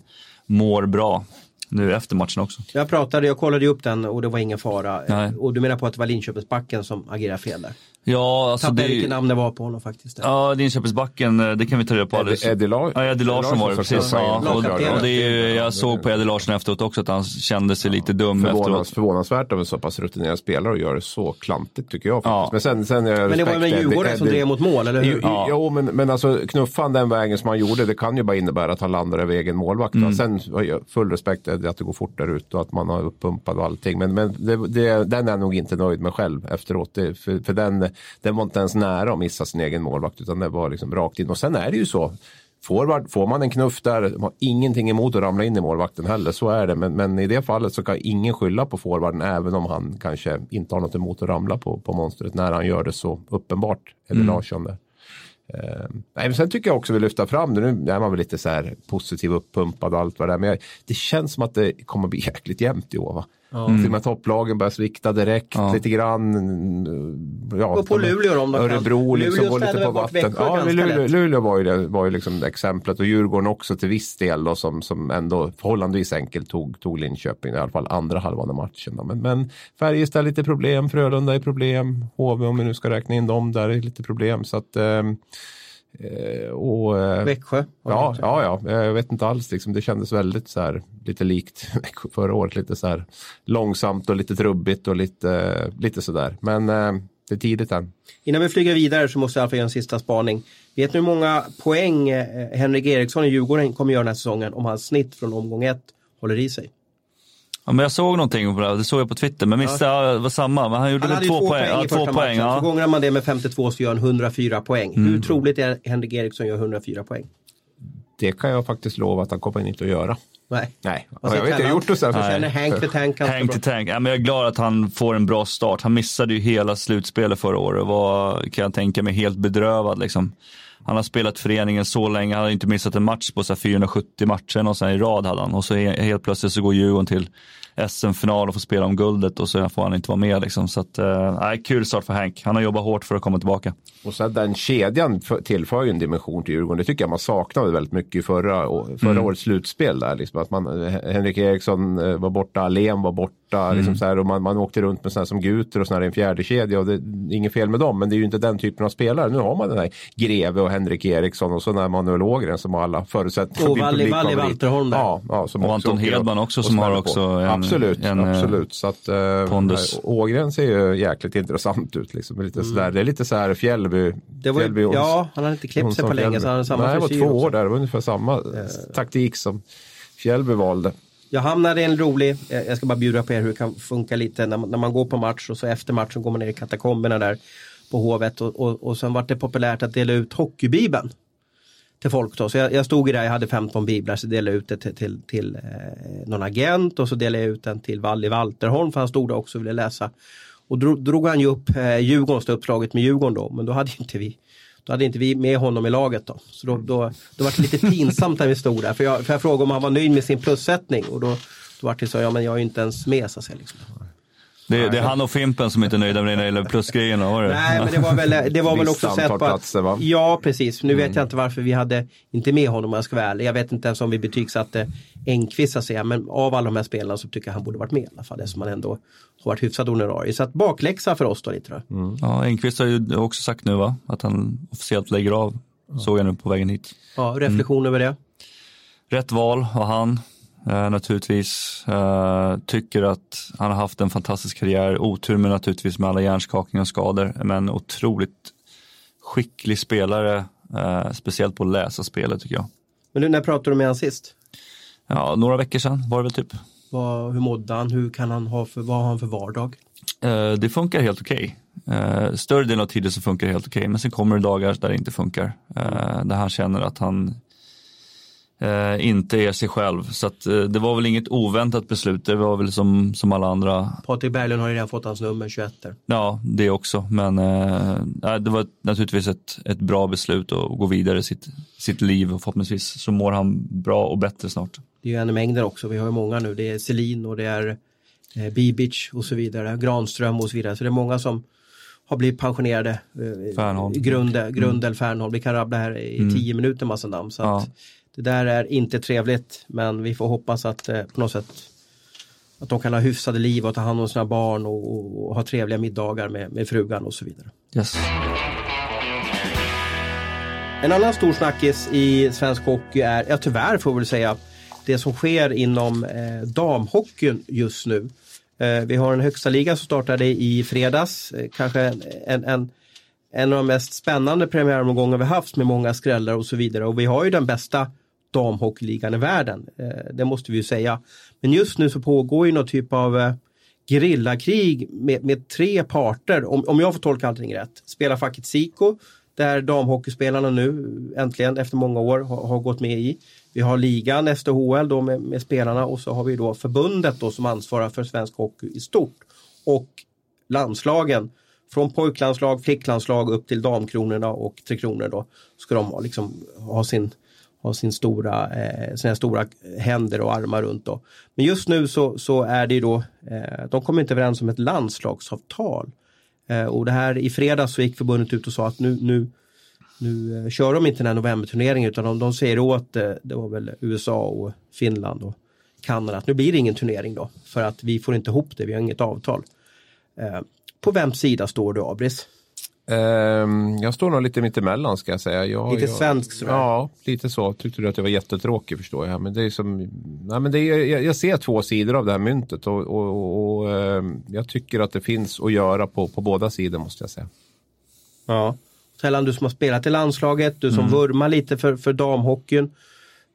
mår bra nu efter matchen också. Jag pratade, jag kollade upp den och det var ingen fara. Nej. Och du menar på att det var Linköpingsbacken som agerade fel där? Ja, alltså Tappade det... vilket namn det var på honom faktiskt. Ja, Linköpingsbacken, eh, det kan vi ta reda på alldeles. Eddie, Larsson? Ja, Eddie Larsson var det, precis. Ja, och, och det är, jag såg på Eddie Larsson efteråt också att han kände sig lite dum Förvånans, efteråt. Förvånansvärt av en så pass rutinerad spelare att göra det så klantigt tycker jag. Ja. Men, sen, sen jag men det var väl Djurgården som drev mot mål, eller hur? Jo, ja. jo men, men alltså knuffan den vägen som han gjorde, det kan ju bara innebära att han landar över egen målvakt. Mm. Sen full respekt att det går fort där ute och att man har uppumpad och allting. Men, men det, det, den är jag nog inte nöjd med själv efteråt. Det, för, för den, den var inte ens nära att missa sin egen målvakt utan det var liksom rakt in. Och sen är det ju så. Forward, får man en knuff där, man har ingenting emot att ramla in i målvakten heller, så är det. Men, men i det fallet så kan ingen skylla på forwarden även om han kanske inte har något emot att ramla på, på monstret när han gör det så uppenbart. Eller mm. Larsson där. Uh, nej, men sen tycker jag också vi lyfta fram det. Nu är man väl lite så här positiv uppumpad och allt vad det är. Men jag, det känns som att det kommer bli *laughs* jäkligt jämnt i år. Va? Mm. Till och med topplagen börjar svikta direkt ja. lite grann. Ja, och på Luleå då? Örebro liksom går lite på vatten. Ja, Luleå, Luleå var ju, det, var ju liksom exemplet och Djurgården också till viss del då, som, som ändå förhållandevis enkelt tog, tog Linköping i alla fall andra halvan av matchen. Då. Men, men Färjestad lite problem, Frölunda är problem, HV om vi nu ska räkna in dem där är lite problem. Så att Eh, och, eh, Växjö? Ja, ja, ja, jag vet inte alls. Liksom, det kändes väldigt så här, lite likt *laughs* förra året. Lite så här långsamt och lite trubbigt och lite, lite sådär. Men eh, det är tidigt än. Innan vi flyger vidare så måste jag göra en sista spaning. Vet ni hur många poäng Henrik Eriksson i Djurgården kommer göra den här säsongen om hans snitt från omgång ett håller i sig? Ja, men jag såg någonting på det, det såg jag på Twitter, men visst ja. det var samma. Men han gjorde han väl två, två poäng. poäng, ja, två poäng ja. Så gånger man det med 52 så gör han 104 poäng. Mm. Hur troligt är Henrik Eriksson gör 104 poäng? Det kan jag faktiskt lova att han kommer inte att göra. Nej. Nej. jag vet, jag har gjort det sen. Så känner Hank the Tank Hank Tank. Ja, men jag är glad att han får en bra start. Han missade ju hela slutspelet förra året och var, kan jag tänka mig, helt bedrövad. Liksom. Han har spelat föreningen så länge, han har inte missat en match på så 470 matcher och sen i rad hade han. Och så helt plötsligt så går Djurgården till SM-final och får spela om guldet och så får han inte vara med. Liksom. Så att, äh, kul start för Hank. Han har jobbat hårt för att komma tillbaka. Och sen den kedjan tillför ju en dimension till Djurgården. Det tycker jag man saknade väldigt mycket i förra, förra mm. årets slutspel. Där, liksom. att man, Henrik Eriksson eh, var borta, Alén var borta. Liksom mm. Liksom så här, och man, man åkte runt med sådana som Guter och sådana i en fjärde kedja och det är inget fel med dem. Men det är ju inte den typen av spelare. Nu har man den här Greve och Henrik Eriksson och så när Manuel Ågren som har alla förutsättningar. Och Valli Walterholm där. Ja, ja, och Anton Hedman också som har också en, Absolut en, eh, absolut. Så att, eh, pondus. Ågren ser ju jäkligt intressant ut. Liksom. Lite mm. sådär, det är lite så här Fjällby. Det var, Fjällby ja, han hade inte klippt sig på länge så han samma Nej, det var två också. år där. Det var ungefär samma uh, taktik som Fjällby valde. Jag hamnade i en rolig, eh, jag ska bara bjuda på er hur det kan funka lite när man, när man går på match och så efter matchen går man ner i katakomberna där på Hovet och, och, och sen vart det populärt att dela ut Hockeybibeln till folk. Då. Så jag, jag stod där, jag hade 15 biblar, så delade jag ut det till, till, till eh, någon agent och så delade jag ut den till Valli Walterholm för han stod där också och ville läsa. Och drog, drog han ju upp eh, Djurgårdens uppslaget med Djurgården då, men då hade inte vi då hade inte vi med honom i laget då. Så då, då, då var det lite pinsamt när vi stod där. För jag, för jag frågade om han var nöjd med sin plussättning och då, då var det så, ja men jag är ju inte ens med så att säga. Liksom. Det, det är han och Fimpen som inte är nöjda med det när det gäller plusgrejerna. Var det? Nej, men det var väl, det var väl också sett på att, platser, va? Ja, precis. Nu vet jag inte varför vi hade inte med honom om jag ska vara ärlig. Jag vet inte ens om vi betygsatte Engqvist så att säga. Men av alla de här spelarna så tycker jag han borde varit med i alla fall. Eftersom han ändå har varit hyfsad honorarie. Så att bakläxa för oss då lite då. Ja, Engqvist har ju också sagt nu va, att han officiellt lägger av. Såg jag nu på vägen hit. Ja, reflektion över det. Rätt val av han. Eh, naturligtvis. Eh, tycker att han har haft en fantastisk karriär. Otur med naturligtvis med alla hjärnskakningar och skador. Men otroligt skicklig spelare. Eh, speciellt på att läsa spelet tycker jag. Men när pratade du med honom sist? Ja, några veckor sedan var det väl typ. Vad, hur mådde han? Hur kan han ha för, vad har han för vardag? Eh, det funkar helt okej. Eh, större delen av tiden så funkar det helt okej. Men sen kommer det dagar där det inte funkar. Där han känner att han eh, inte är sig själv. Så att, eh, det var väl inget oväntat beslut. Det var väl som, som alla andra. Patrik Berglund har ju redan fått hans nummer 21 där. Ja, det också. Men eh, det var naturligtvis ett, ett bra beslut att gå vidare sitt, sitt liv och förhoppningsvis så mår han bra och bättre snart. Det är ju en i mängden också. Vi har ju många nu. Det är Selin och det är eh, Bibic och så vidare. Granström och så vidare. Så det är många som har blivit pensionerade. Eh, Fernholm. Grunde, Grundel, Fernholm. Vi kan rabbla här i Mm. tio minuter massa namn. Så Ja. att det där är inte trevligt. Men vi får hoppas att eh, på något sätt att de kan ha hyfsade liv och ta hand om sina barn och, och, och ha trevliga middagar med, med frugan och så vidare. Yes. En annan stor snackis i svensk hockey är, ja tyvärr får vi väl säga, det som sker inom eh, damhockeyn just nu. Eh, vi har en högsta liga som startade i fredags, eh, kanske en, en, en, av de mest spännande premiäromgångar vi haft med många skrällar och så vidare. Och vi har ju den bästa damhockeyligan i världen, eh, det måste vi ju säga. Men just nu så pågår ju någon typ av eh, gerillakrig med, med tre parter, om, om jag får tolka allting rätt. Spelarfacket Siko, där damhockeyspelarna nu äntligen efter många år har, har gått med i. Vi har ligan SDHL då med, med spelarna och så har vi då förbundet då som ansvarar för svensk hockey i stort. Och landslagen, från pojklandslag, flicklandslag upp till damkronorna och Tre Kronor då, ska de liksom, ha sin har sin stora, eh, sina stora händer och armar runt. Då. Men just nu så, så är det ju då, eh, de kommer inte överens om ett landslagsavtal. Eh, och det här i fredags så gick förbundet ut och sa att nu, nu, nu eh, kör de inte den här novemberturneringen utan de, de säger åt, eh, det var väl USA och Finland och Kanada, att nu blir det ingen turnering då. För att vi får inte ihop det, vi har inget avtal. Eh, på vems sida står du Abris? Ehm, jag står nog lite mittemellan ska jag säga. Jag, Lite jag, svensk sådär. Ja, lite så. Tyckte du att jag var jättetråkig förstår jag. Men det är som, nej, men det är, jag, jag ser två sidor av det här myntet och, och, och, och ehm, jag tycker att det finns att göra på, på båda sidor måste jag säga. Ja. Tellan, du som har spelat i landslaget, du som vurmar lite för, för damhockeyn.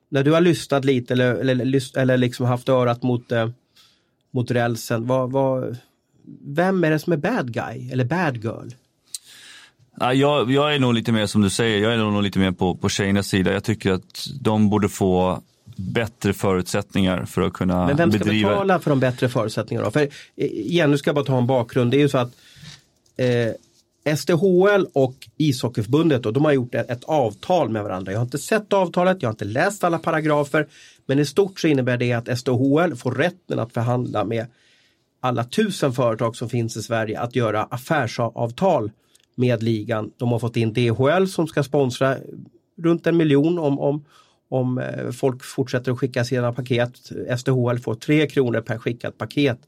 När du har lyssnat lite eller, eller, eller liksom haft örat mot, eh, mot rälsen, vad, vad, vem är det som är bad guy eller bad girl? Ja, jag, jag är nog lite mer som du säger, jag är nog lite mer på, på tjejernas sida. Jag tycker att de borde få bättre förutsättningar för att kunna Men vem ska bedriva. betala för de bättre förutsättningarna? För, eh, igen, nu ska jag bara ta en bakgrund. Det är ju så att eh, SDHL och ishockeyförbundet då, de har gjort ett, ett avtal med varandra. Jag har inte sett avtalet, jag har inte läst alla paragrafer. Men i stort så innebär det att SDHL får rätten att förhandla med alla tusen företag som finns i Sverige att göra affärsavtal med ligan. De har fått in DHL som ska sponsra runt en miljon om, om, om eh, folk fortsätter att skicka sina paket. SDHL får 3 kronor per skickat paket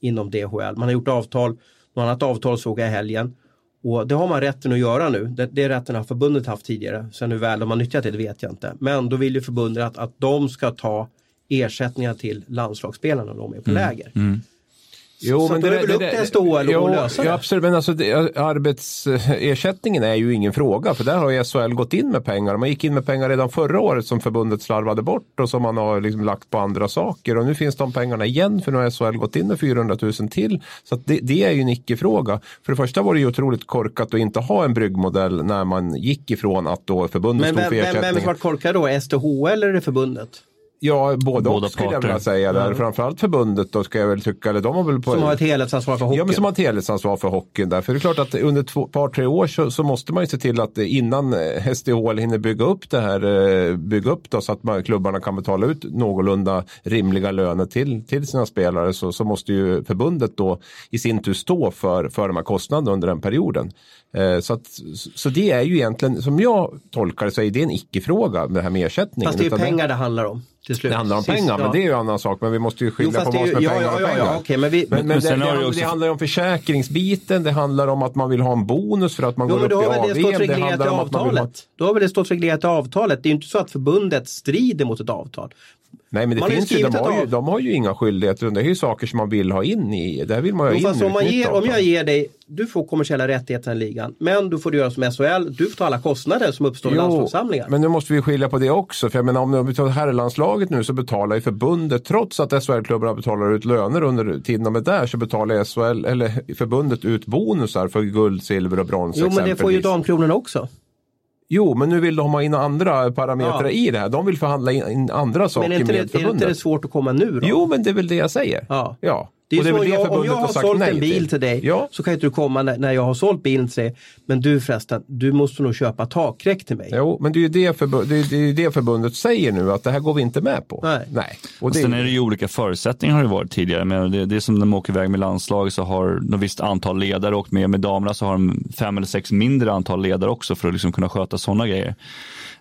inom DHL. Man har gjort avtal, något annat avtal såg jag i helgen. Och det har man rätten att göra nu. Det, det rätten har förbundet haft tidigare. Sen hur väl de har nyttjat det, det vet jag inte. Men då vill ju förbundet att, att de ska ta ersättningar till landslagsspelarna när de är på läger. Jo, Så då är det väl upp till SDHL att jo, lösa det. Ja, absolut, men alltså, det, arbetsersättningen är ju ingen fråga för där har ju SHL gått in med pengar. Man gick in med pengar redan förra året som förbundet slarvade bort och som man har liksom lagt på andra saker och nu finns de pengarna igen för nu har SHL gått in med 400 000 till. Så det, det är ju en icke-fråga. För det första var det ju otroligt korkat att inte ha en bryggmodell när man gick ifrån att då förbundet Men stod vem, för vem, ersättningen. vem är som varit korkad då? SDHL eller är det förbundet? Ja, både Båda och skulle jag vilja säga. Där. Mm. Framförallt förbundet då ska jag väl tycka. Eller de har väl på, Som har ett helhetsansvar för hockey. Ja, men som har ett helhetsansvar för hockeyn. Där. För det är klart att under två, par, tre år så, så måste man ju se till att innan eh, SDHL hinner bygga upp det här, eh, bygga upp då, så att man, klubbarna kan betala ut någorlunda rimliga löner till, till sina spelare så, så måste ju förbundet då i sin tur stå för, för de här kostnaderna under den perioden. Eh, så, att, så det är ju egentligen, som jag tolkar det så är det en icke-fråga det här med ersättningen. Fast det är pengar det handlar om. Till slut. det handlar om Sist, pengar, ja. men det är ju en annan sak. Men vi måste ju skilja Jo, på vad som är ja, pengar ja, och pengar. ja, okej, men vi- men, men det, sen det, det också- det handlar om försäkringsbiten, det handlar om att man vill ha en bonus för att man Jo, går men då upp i väl det stått Det i handlar om att man vill ha... avtalet. Då har väl det stått reglerat i avtalet. Det är ju inte så att förbundet strider mot ett avtal. Nej, men det Man finns ju, de, har ju, de har ju inga skilligheter. Det är ju saker som man vill ha in i. Där vill man ha Jo, in fast om, man ger, om jag ger dig, du får kommersiella rättigheter i ligan, men du får göra som SHL, du får ta alla kostnader som uppstår i landslagssamlingar. men nu måste vi skilja på det också. För jag menar om vi tar herrlandslaget nu så betalar ju förbundet, trots att SHL-klubbarna betalar ut löner under tiden de är där, så betalar SHL, eller förbundet ut bonusar för guld, silver och brons Jo, men det får ju damkronorna också. Jo, men nu vill de ha in andra parametrar Ja. i det här. De vill förhandla in, andra saker Men är inte, med det, är inte förbundet. det svårt att komma nu då? Jo, men det är väl det jag säger. Ja. ja. Det är Och ju så, det jag, om jag har sagt sålt en bil till dig Ja. så kan inte du komma när, när jag har sålt bilen till dig. Men du förresten, du måste nog köpa takräck till mig. Jo, men det är ju det, förbu- det, är, det, är det förbundet säger nu att det här går vi inte med på. Nej. Nej. Och Och det, sen är det ju olika förutsättningar har det varit tidigare. Men det, det är som när de åker iväg med landslaget så har de visst antal ledare åkt med. Med damerna så har de fem eller sex mindre antal ledare också för att liksom kunna sköta sådana grejer.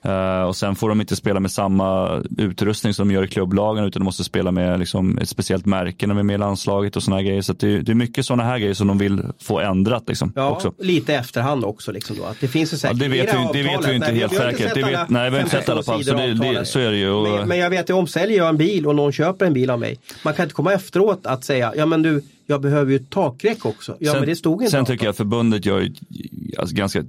Eh, och sen får de inte spela med samma utrustning som de gör i klubblagen utan de måste spela med liksom, ett speciellt märke när de är med i landslaget och sådana grejer. Så det, det är mycket sådana här grejer som de vill få ändrat liksom, Ja, också. lite efterhand också. Liksom då. Att det finns ju Ja, säkert det i vet det vi, det vet vi inte Nej, helt säkert. Det vet, nej, vi har inte sett 52 i alla fall. Så, det, det, så är det ju. Och, Men, men jag vet ju om säljer jag en bil och någon köper en bil av mig. Man kan inte komma efteråt att säga, ja men du, jag behöver ju ett takräck också. Ja men det stod inte Sen tycker jag att förbundet gör alltså, ganska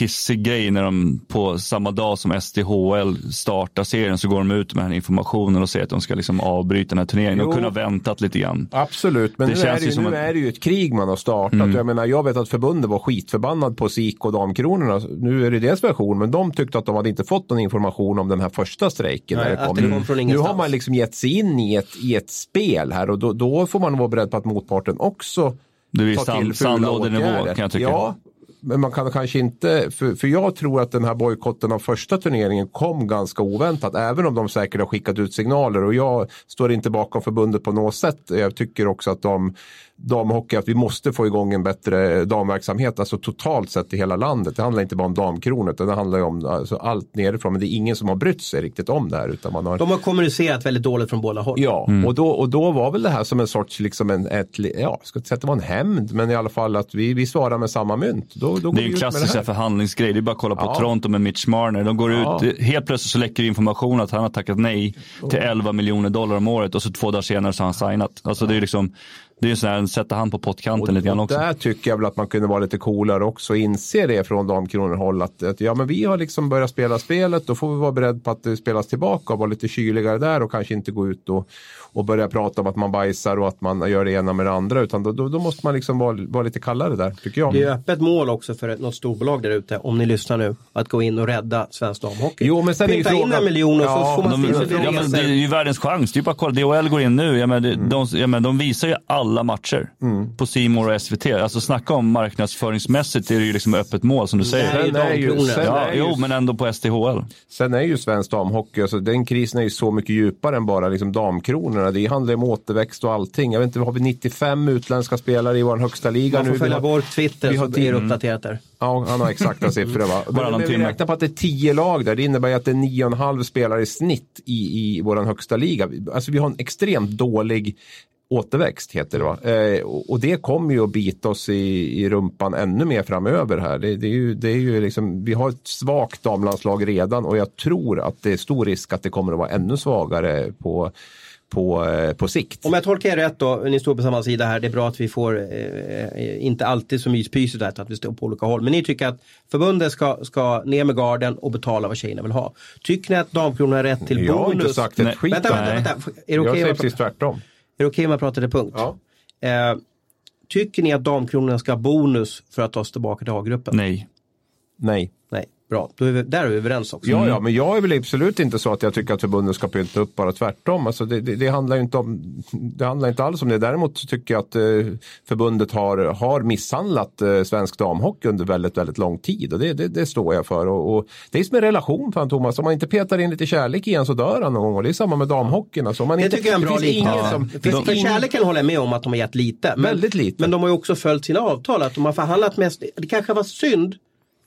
pissig grej när de på samma dag som SDHL startar serien så går de ut med den här informationen och säger att de ska liksom avbryta den här turneringen. De Jo. kunde ha väntat lite grann. Absolut, men Det nu, är känns det, ju nu att- är det ju ett krig man har startat. Mm. Jag, menar, jag vet att förbundet var skitförbannad på SIK och damkronorna. Nu är det deras version, men de tyckte att de hade inte fått någon information om den här första strejken. Nej, när det kom. det kom nu ingenstans. har man liksom gett sig in i ett, i ett spel här och då, då får man vara beredd på att motparten också Det är till sand, sandlådenivå kan jag tycka. Ja, men man kan kanske inte, för, för jag tror att den här bojkotten av första turneringen kom ganska oväntat, även om de säkert har skickat ut signaler och jag står inte bakom förbundet på något sätt. Jag tycker också att de damhockey, att vi måste få igång en bättre damverksamhet, alltså totalt sett i hela landet. Det handlar inte bara om damkronor, utan det handlar ju om alltså, allt nerifrån, men det är ingen som har brytt sig riktigt om det här. Utan man har... De har kommunicerat väldigt dåligt från båda håll. Ja, och, då, och då var väl det här som en sorts, liksom en, ett, ja, jag ska inte säga att det var en hämnd, men i alla fall att vi, vi svarar med samma mynt. Då, då går Det är ju en klassisk förhandlingsgrej. Det är bara att kolla på Ja. Toronto med Mitch Marner. De går Ja. ut, helt plötsligt så läcker information att han har tackat nej till 11 miljoner dollar om året och så två dagar senare så har han signat. Alltså det är liksom, det är så här, sätta han på pottkanten lite grann också. där tycker jag väl att man kunde vara lite coolare också och inse det från damkronorhåll att, att ja men vi har liksom börjat spela spelet då får vi vara beredda på att det spelas tillbaka och vara lite kyligare där och kanske inte gå ut och, och börja prata om att man bajsar och att man gör det ena med det andra utan då, då, då måste man liksom vara, vara lite kallare där tycker jag. Det är öppet mål också för något storbolag där ute, om ni lyssnar nu, att gå in och rädda svensk damhockey. Jo, men sen är ju Pynta in frågan- en miljon och så Ja, får man De, till ja, men det är ju världens chans. Det är ju bara att kolla. DHL går in nu. Ja, men Mm. de, ja, men de visar ju alla matcher på C More och SVT. Alltså snacka om marknadsföringsmässigt är det ju liksom öppet mål som du säger. Nej, Sen är ju, damkronor. sen Ja, är ju, jo, men ändå på SDHL. sen är ju svensk damhockey, alltså, den krisen är ju så mycket djupare än bara liksom damkronorna. Det handlar om återväxt och allting. Jag vet inte, har vi 95 utländska spelare i vår högsta liga Man nu? får Vi följa har- vår Twitter vi har så blir det tid- uppdaterat där. Ja, han har exakta *laughs* siffror va. Men, vi räknar på att det är tio lag där. Det innebär att det är nio och en halv spelare i snitt i, i vår högsta liga. Alltså vi har en extremt dålig återväxt heter det va. Eh, och, och det kommer ju att bita oss i, i rumpan ännu mer framöver här. Det, det är ju, det är ju liksom, vi har ett svagt damlandslag redan och jag tror att det är stor risk att det kommer att vara ännu svagare på, på, eh, på sikt. Om jag tolkar er rätt då, ni står på samma sida här, det är bra att vi får, eh, inte alltid så myspysigt där, att vi står på olika håll. Men ni tycker att förbundet ska, ska ner med garden och betala vad tjejerna vill ha. Tycker ni att damkronorna är rätt till jag har bonus? inte sagt ett Nej. skit Vänta, vänta, det. vänta. Är det Jag okej säger precis pratar- tvärtom. är det okej om jag pratar till punkt? Ja. Eh, tycker ni att damkronorna ska ha bonus för att ta sig tillbaka till A-gruppen? Nej. Nej. Nej. Bra, Då är vi, där är vi överens också. Ja, ja, men jag är väl absolut inte så att jag tycker att förbundet ska pynta upp, bara tvärtom. Alltså det, det, det handlar inte om, det handlar inte alls om det. Däremot tycker jag att eh, förbundet har, har misshandlat eh, svensk damhockey under väldigt, väldigt lång tid och det, det, det står jag för. Och, och det är som en relation, fan Thomas, om man inte petar in lite kärlek i en så dör han någon gång och det är samma med damhockeyn. Alltså, man Det inte, tycker jag är en bra liknelse. som- För, kärleken håller jag med om att de har gett lite. Men, Väldigt lite. Men de har ju också följt sina avtal. Att de har förhandlat mest. Det kanske var synd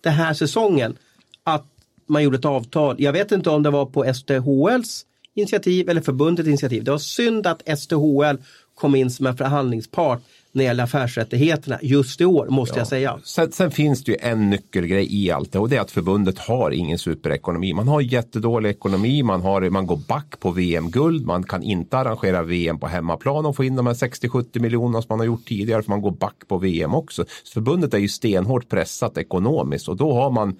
den här säsongen att man gjorde ett avtal. Jag vet inte om det var på STHLs initiativ eller förbundets initiativ. Det var synd att STHL kom in som en förhandlingspart när det gäller affärsrättigheterna just i år, måste jag säga. Sen, sen finns det ju en nyckelgrej i allt det och det är att förbundet har ingen superekonomi. Man har jättedålig ekonomi, man, har, man går back på VM-guld, man kan inte arrangera VM på hemmaplan och få in de här 60-70 miljonerna som man har gjort tidigare för man går back på VM också. Så förbundet är ju stenhårt pressat ekonomiskt och då har man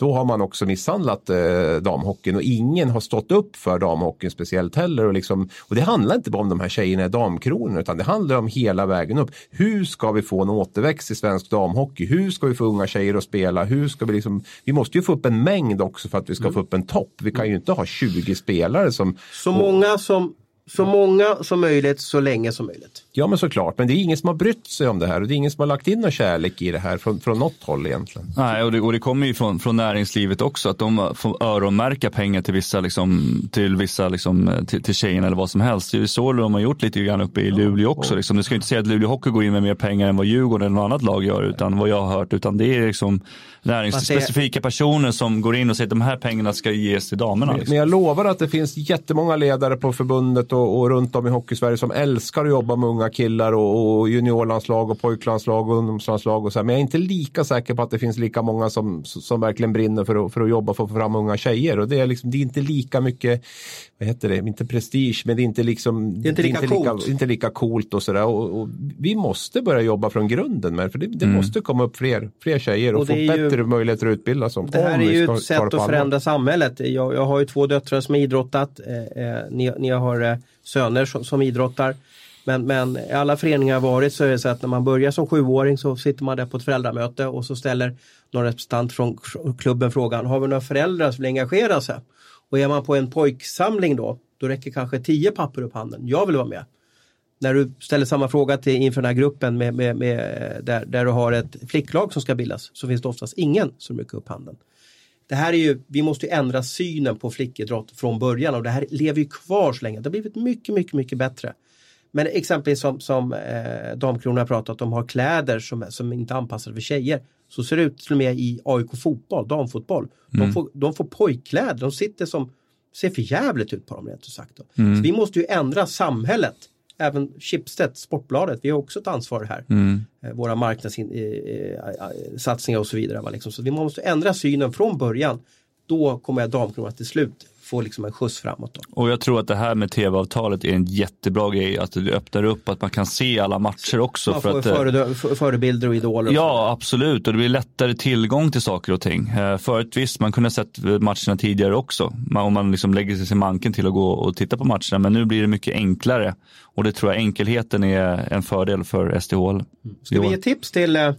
då har man också misshandlat eh, damhockeyn och ingen har stått upp för damhockeyn speciellt heller. Och, liksom, och det handlar inte bara om de här tjejerna i damkronor utan det handlar om hela vägen upp. Hur ska vi få en återväxt i svensk damhockey? Hur ska vi få unga tjejer att spela? Hur ska vi, liksom, vi måste ju få upp en mängd också för att vi ska få upp en topp. Vi kan ju inte ha 20 spelare som... Så många som så många som möjligt så länge som möjligt. Ja men såklart, men det är ingen som har brytt sig om det här och det är ingen som har lagt in någon kärlek i det här från, från något håll egentligen. Nej, och det, och det kommer ju från, från näringslivet också att de får öronmärka pengar till vissa, liksom, till, vissa liksom, till, till tjejerna eller vad som helst. Det är ju så de har gjort lite grann uppe i Luleå också. Liksom. Du ska ju inte säga att Luleå Hockey går in med mer pengar än vad Djurgården eller något annat lag gör, utan vad jag har hört, utan det är liksom näringsspecifika personer som går in och säger att de här pengarna ska ges till damerna. Liksom. Men jag lovar att det finns jättemånga ledare på förbundet och, och runt om i Hockeysverige som älskar att jobba med unga killar och, och juniorlandslag och pojklandslag och ungdomslandslag och så här. Men jag är inte lika säker på att det finns lika många som, som verkligen brinner för att, för att jobba för att få fram unga tjejer. Och det är, liksom, det är inte lika mycket, vad heter det, inte prestige, men det är inte liksom Det är inte lika coolt. inte lika coolt och sådär. Och, och vi måste börja jobba från grunden med det, för det, det måste komma upp fler, fler tjejer och, Och få det är ju- bättre möjligheter att utbilda sig. Det här är ju ett sätt det att förändra samhället. Jag, jag har ju två döttrar som har idrottat. Eh, eh, ni, ni har eh, söner som, som idrottar. Men, men i alla föreningar jag varit så är det så att när man börjar som sjuåring så sitter man där på ett föräldramöte och så ställer någon representant från klubben frågan, har vi några föräldrar som vill engagera sig? Och är man på en pojksamling då, då räcker kanske tio papper upp handen. Jag vill vara med. När du ställer samma fråga till, inför den här gruppen med, med, med, där, där du har ett flicklag som ska bildas så finns det oftast ingen som rycker upp handen. Det här är ju, vi måste ju ändra synen på flickidrott från början och det här lever ju kvar så länge. Det har blivit mycket, mycket, mycket bättre. Men exempelvis som, som eh, Damkronan har pratat om, har kläder som, som inte är anpassade för tjejer. Så ser det ut till och med i AIK fotboll, damfotboll. De, får, de får pojkkläder, de sitter som, ser för jävligt ut på dem rent ut sagt. Då. Så vi måste ju ändra samhället. Även Schibsted, Sportbladet, vi har också ett ansvar här. Eh, Våra marknadssatsningar och så vidare. Va? Liksom. Så vi måste ändra synen från början. Då kommer Damkronan till slut få liksom en skjuts framåt. Då. Och jag tror att det här med tv-avtalet är en jättebra grej, att det öppnar upp att man kan se alla matcher också. Man för får att, eh, föredö- f- förebilder och idoler. Och så. Ja, absolut. Och det blir lättare tillgång till saker och ting. Eh, Förut visst, man kunde ha sett matcherna tidigare också. Om man liksom lägger sig till manken till att gå och titta på matcherna. Men nu blir det mycket enklare. Och det tror jag enkelheten är en fördel för SDHL. Ska vi ge tips till, eh,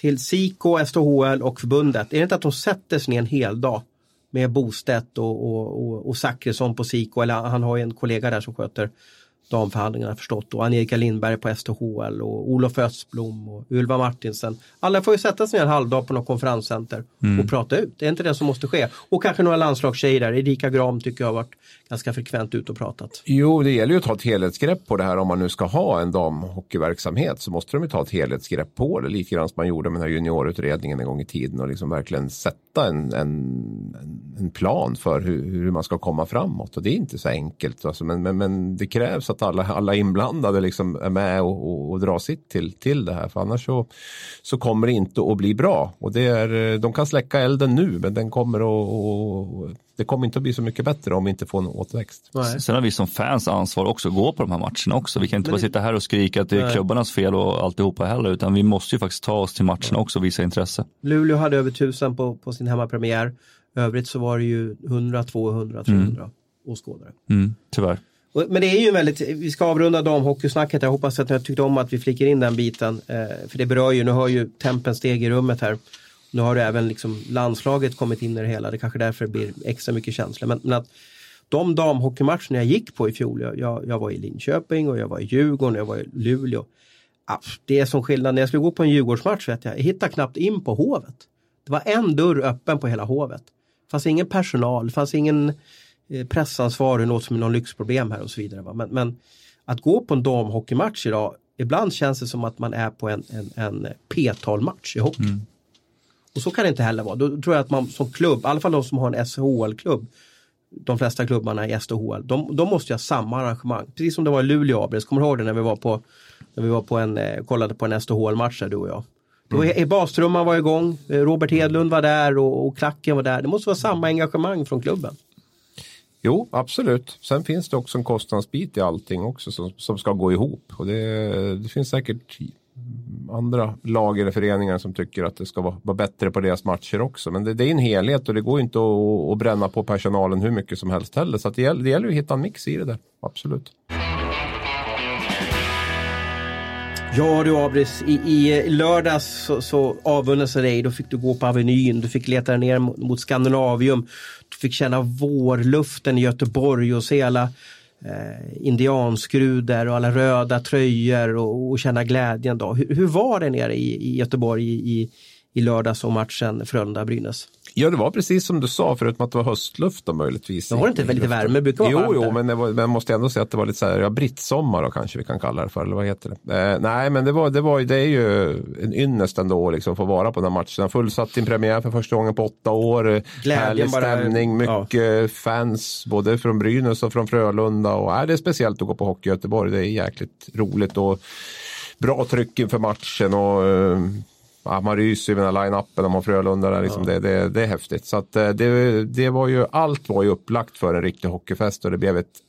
till SIKO, STHL och förbundet? Är det inte att de sätter sig ner en hel dag med Bostedt och, och, och, och Zachrisson på SIKO, eller han har ju en kollega där som sköter damförhandlingarna förstått och Angelica Lindberg på STHL och Olof Östblom och Ylva Martinsen. Alla får ju sätta sig ner en halvdag på något konferenscenter och prata ut. Det är inte det som måste ske. Och kanske några landslagstjejer där. Erika Gram tycker jag har varit ganska frekvent ute och pratat. Jo, det gäller ju att ta ett helhetsgrepp på det här. Om man nu ska ha en damhockeyverksamhet så måste de ju ta ett helhetsgrepp på det. Lite grann som man gjorde med den här juniorutredningen en gång i tiden och liksom verkligen sätta en, en, en- en plan för hur, hur man ska komma framåt. Och det är inte så enkelt. Alltså, men, men, men det krävs att alla, alla inblandade liksom är med och, och, och drar sitt till, till det här. För annars så, så kommer det inte att bli bra. Och det är, de kan släcka elden nu men den kommer att, och, det kommer inte att bli så mycket bättre om vi inte får en återväxt. Nej. Sen har vi som fans ansvar också att gå på de här matcherna också. Vi kan inte Men bara sitta här och skrika att det är Nej. klubbarnas fel och alltihopa heller. Utan vi måste ju faktiskt ta oss till matcherna också och visa intresse. Luleå hade över 1000 på, på sin hemmapremiär. Övrigt så var det ju 100, 200, 300 åskådare. Mm, tyvärr. Men det är ju väldigt, vi ska avrunda damhockeysnacket. Jag hoppas att ni har tyckt om att vi flickar in den biten. Eh, för det berör ju, nu hör ju tempen steg i rummet här. Nu har även liksom landslaget kommit in i det hela, det kanske därför det blir extra mycket känslor. Men, men att de damhockeymatcherna jag gick på i fjol, jag, jag, var i Linköping och jag var i Djurgården och jag var i Luleå. Det är som skillnad, när jag skulle gå på en Djurgårdsmatch vet jag, jag hittade knappt in på Hovet. Det var en dörr öppen på hela Hovet. Det fanns ingen personal, det fanns ingen eh, pressansvarig, något som är någon lyxproblem här och så vidare. Men, men att gå på en damhockeymatch idag, ibland känns det som att man är på en, en, en P-talmatch i hockey. Mm. Och så kan det inte heller vara. Då tror jag att man som klubb, i alla fall de som har en SHL-klubb, de flesta klubbarna i SHL, de, de måste ha samma arrangemang. Precis som det var i Luleå Abris, kommer du ihåg det när vi var på, när vi var på en, eh, kollade på en SHL-match du och jag. Det var, mm. Bastrumman var igång, eh, Robert Hedlund var där och, och klacken var där. Det måste vara samma engagemang från klubben. Jo, absolut. Sen finns det också en kostnadsbit i allting också som, som ska gå ihop. Och det, det finns säkert andra lag eller föreningar som tycker att det ska vara, vara bättre på deras matcher också. Men det, det är en helhet och det går inte att, att, bränna på personalen hur mycket som helst heller. Så det, gäller, det gäller att hitta en mix i det där, absolut. Ja du Abris, i, i lördags så, så avundas jag dig. Då fick du gå på Avenyn, du fick leta ner mot, mot Skandinavium. Fick känna vårluften i Göteborg och se alla eh, indianskrudor och alla röda tröjor och, och känna glädjen. Då. Hur, hur, var det nere i, i Göteborg i, i lördags och matchen Frölunda-Brynäs? Ja, det var precis som du sa, förutom att det var höstluft då möjligtvis. Men var det inte lite värme? brukar Jo, jo, men, det var, men jag måste ändå säga att det var lite så här, ja, brittsommar då kanske vi kan kalla det för, eller vad heter det? Eh, nej, men det var, det var det är ju en ynnest ändå att liksom få vara på den här matchen. Fullsatt in premiär för första gången på åtta år. Glädjen Härlig bara, stämning, mycket ja. fans, både från Brynäs och från Frölunda. Och, äh, det är speciellt att gå på Hockey i Göteborg, det är jäkligt roligt. Och, bra tryck inför matchen och eh, ja, man ryser med den här line-upen om man Frölunda. Där, liksom, ja. det, det, det, är häftigt. Så att, eh, det, det var ju, allt var ju upplagt för en riktig hockeyfest och det blev ett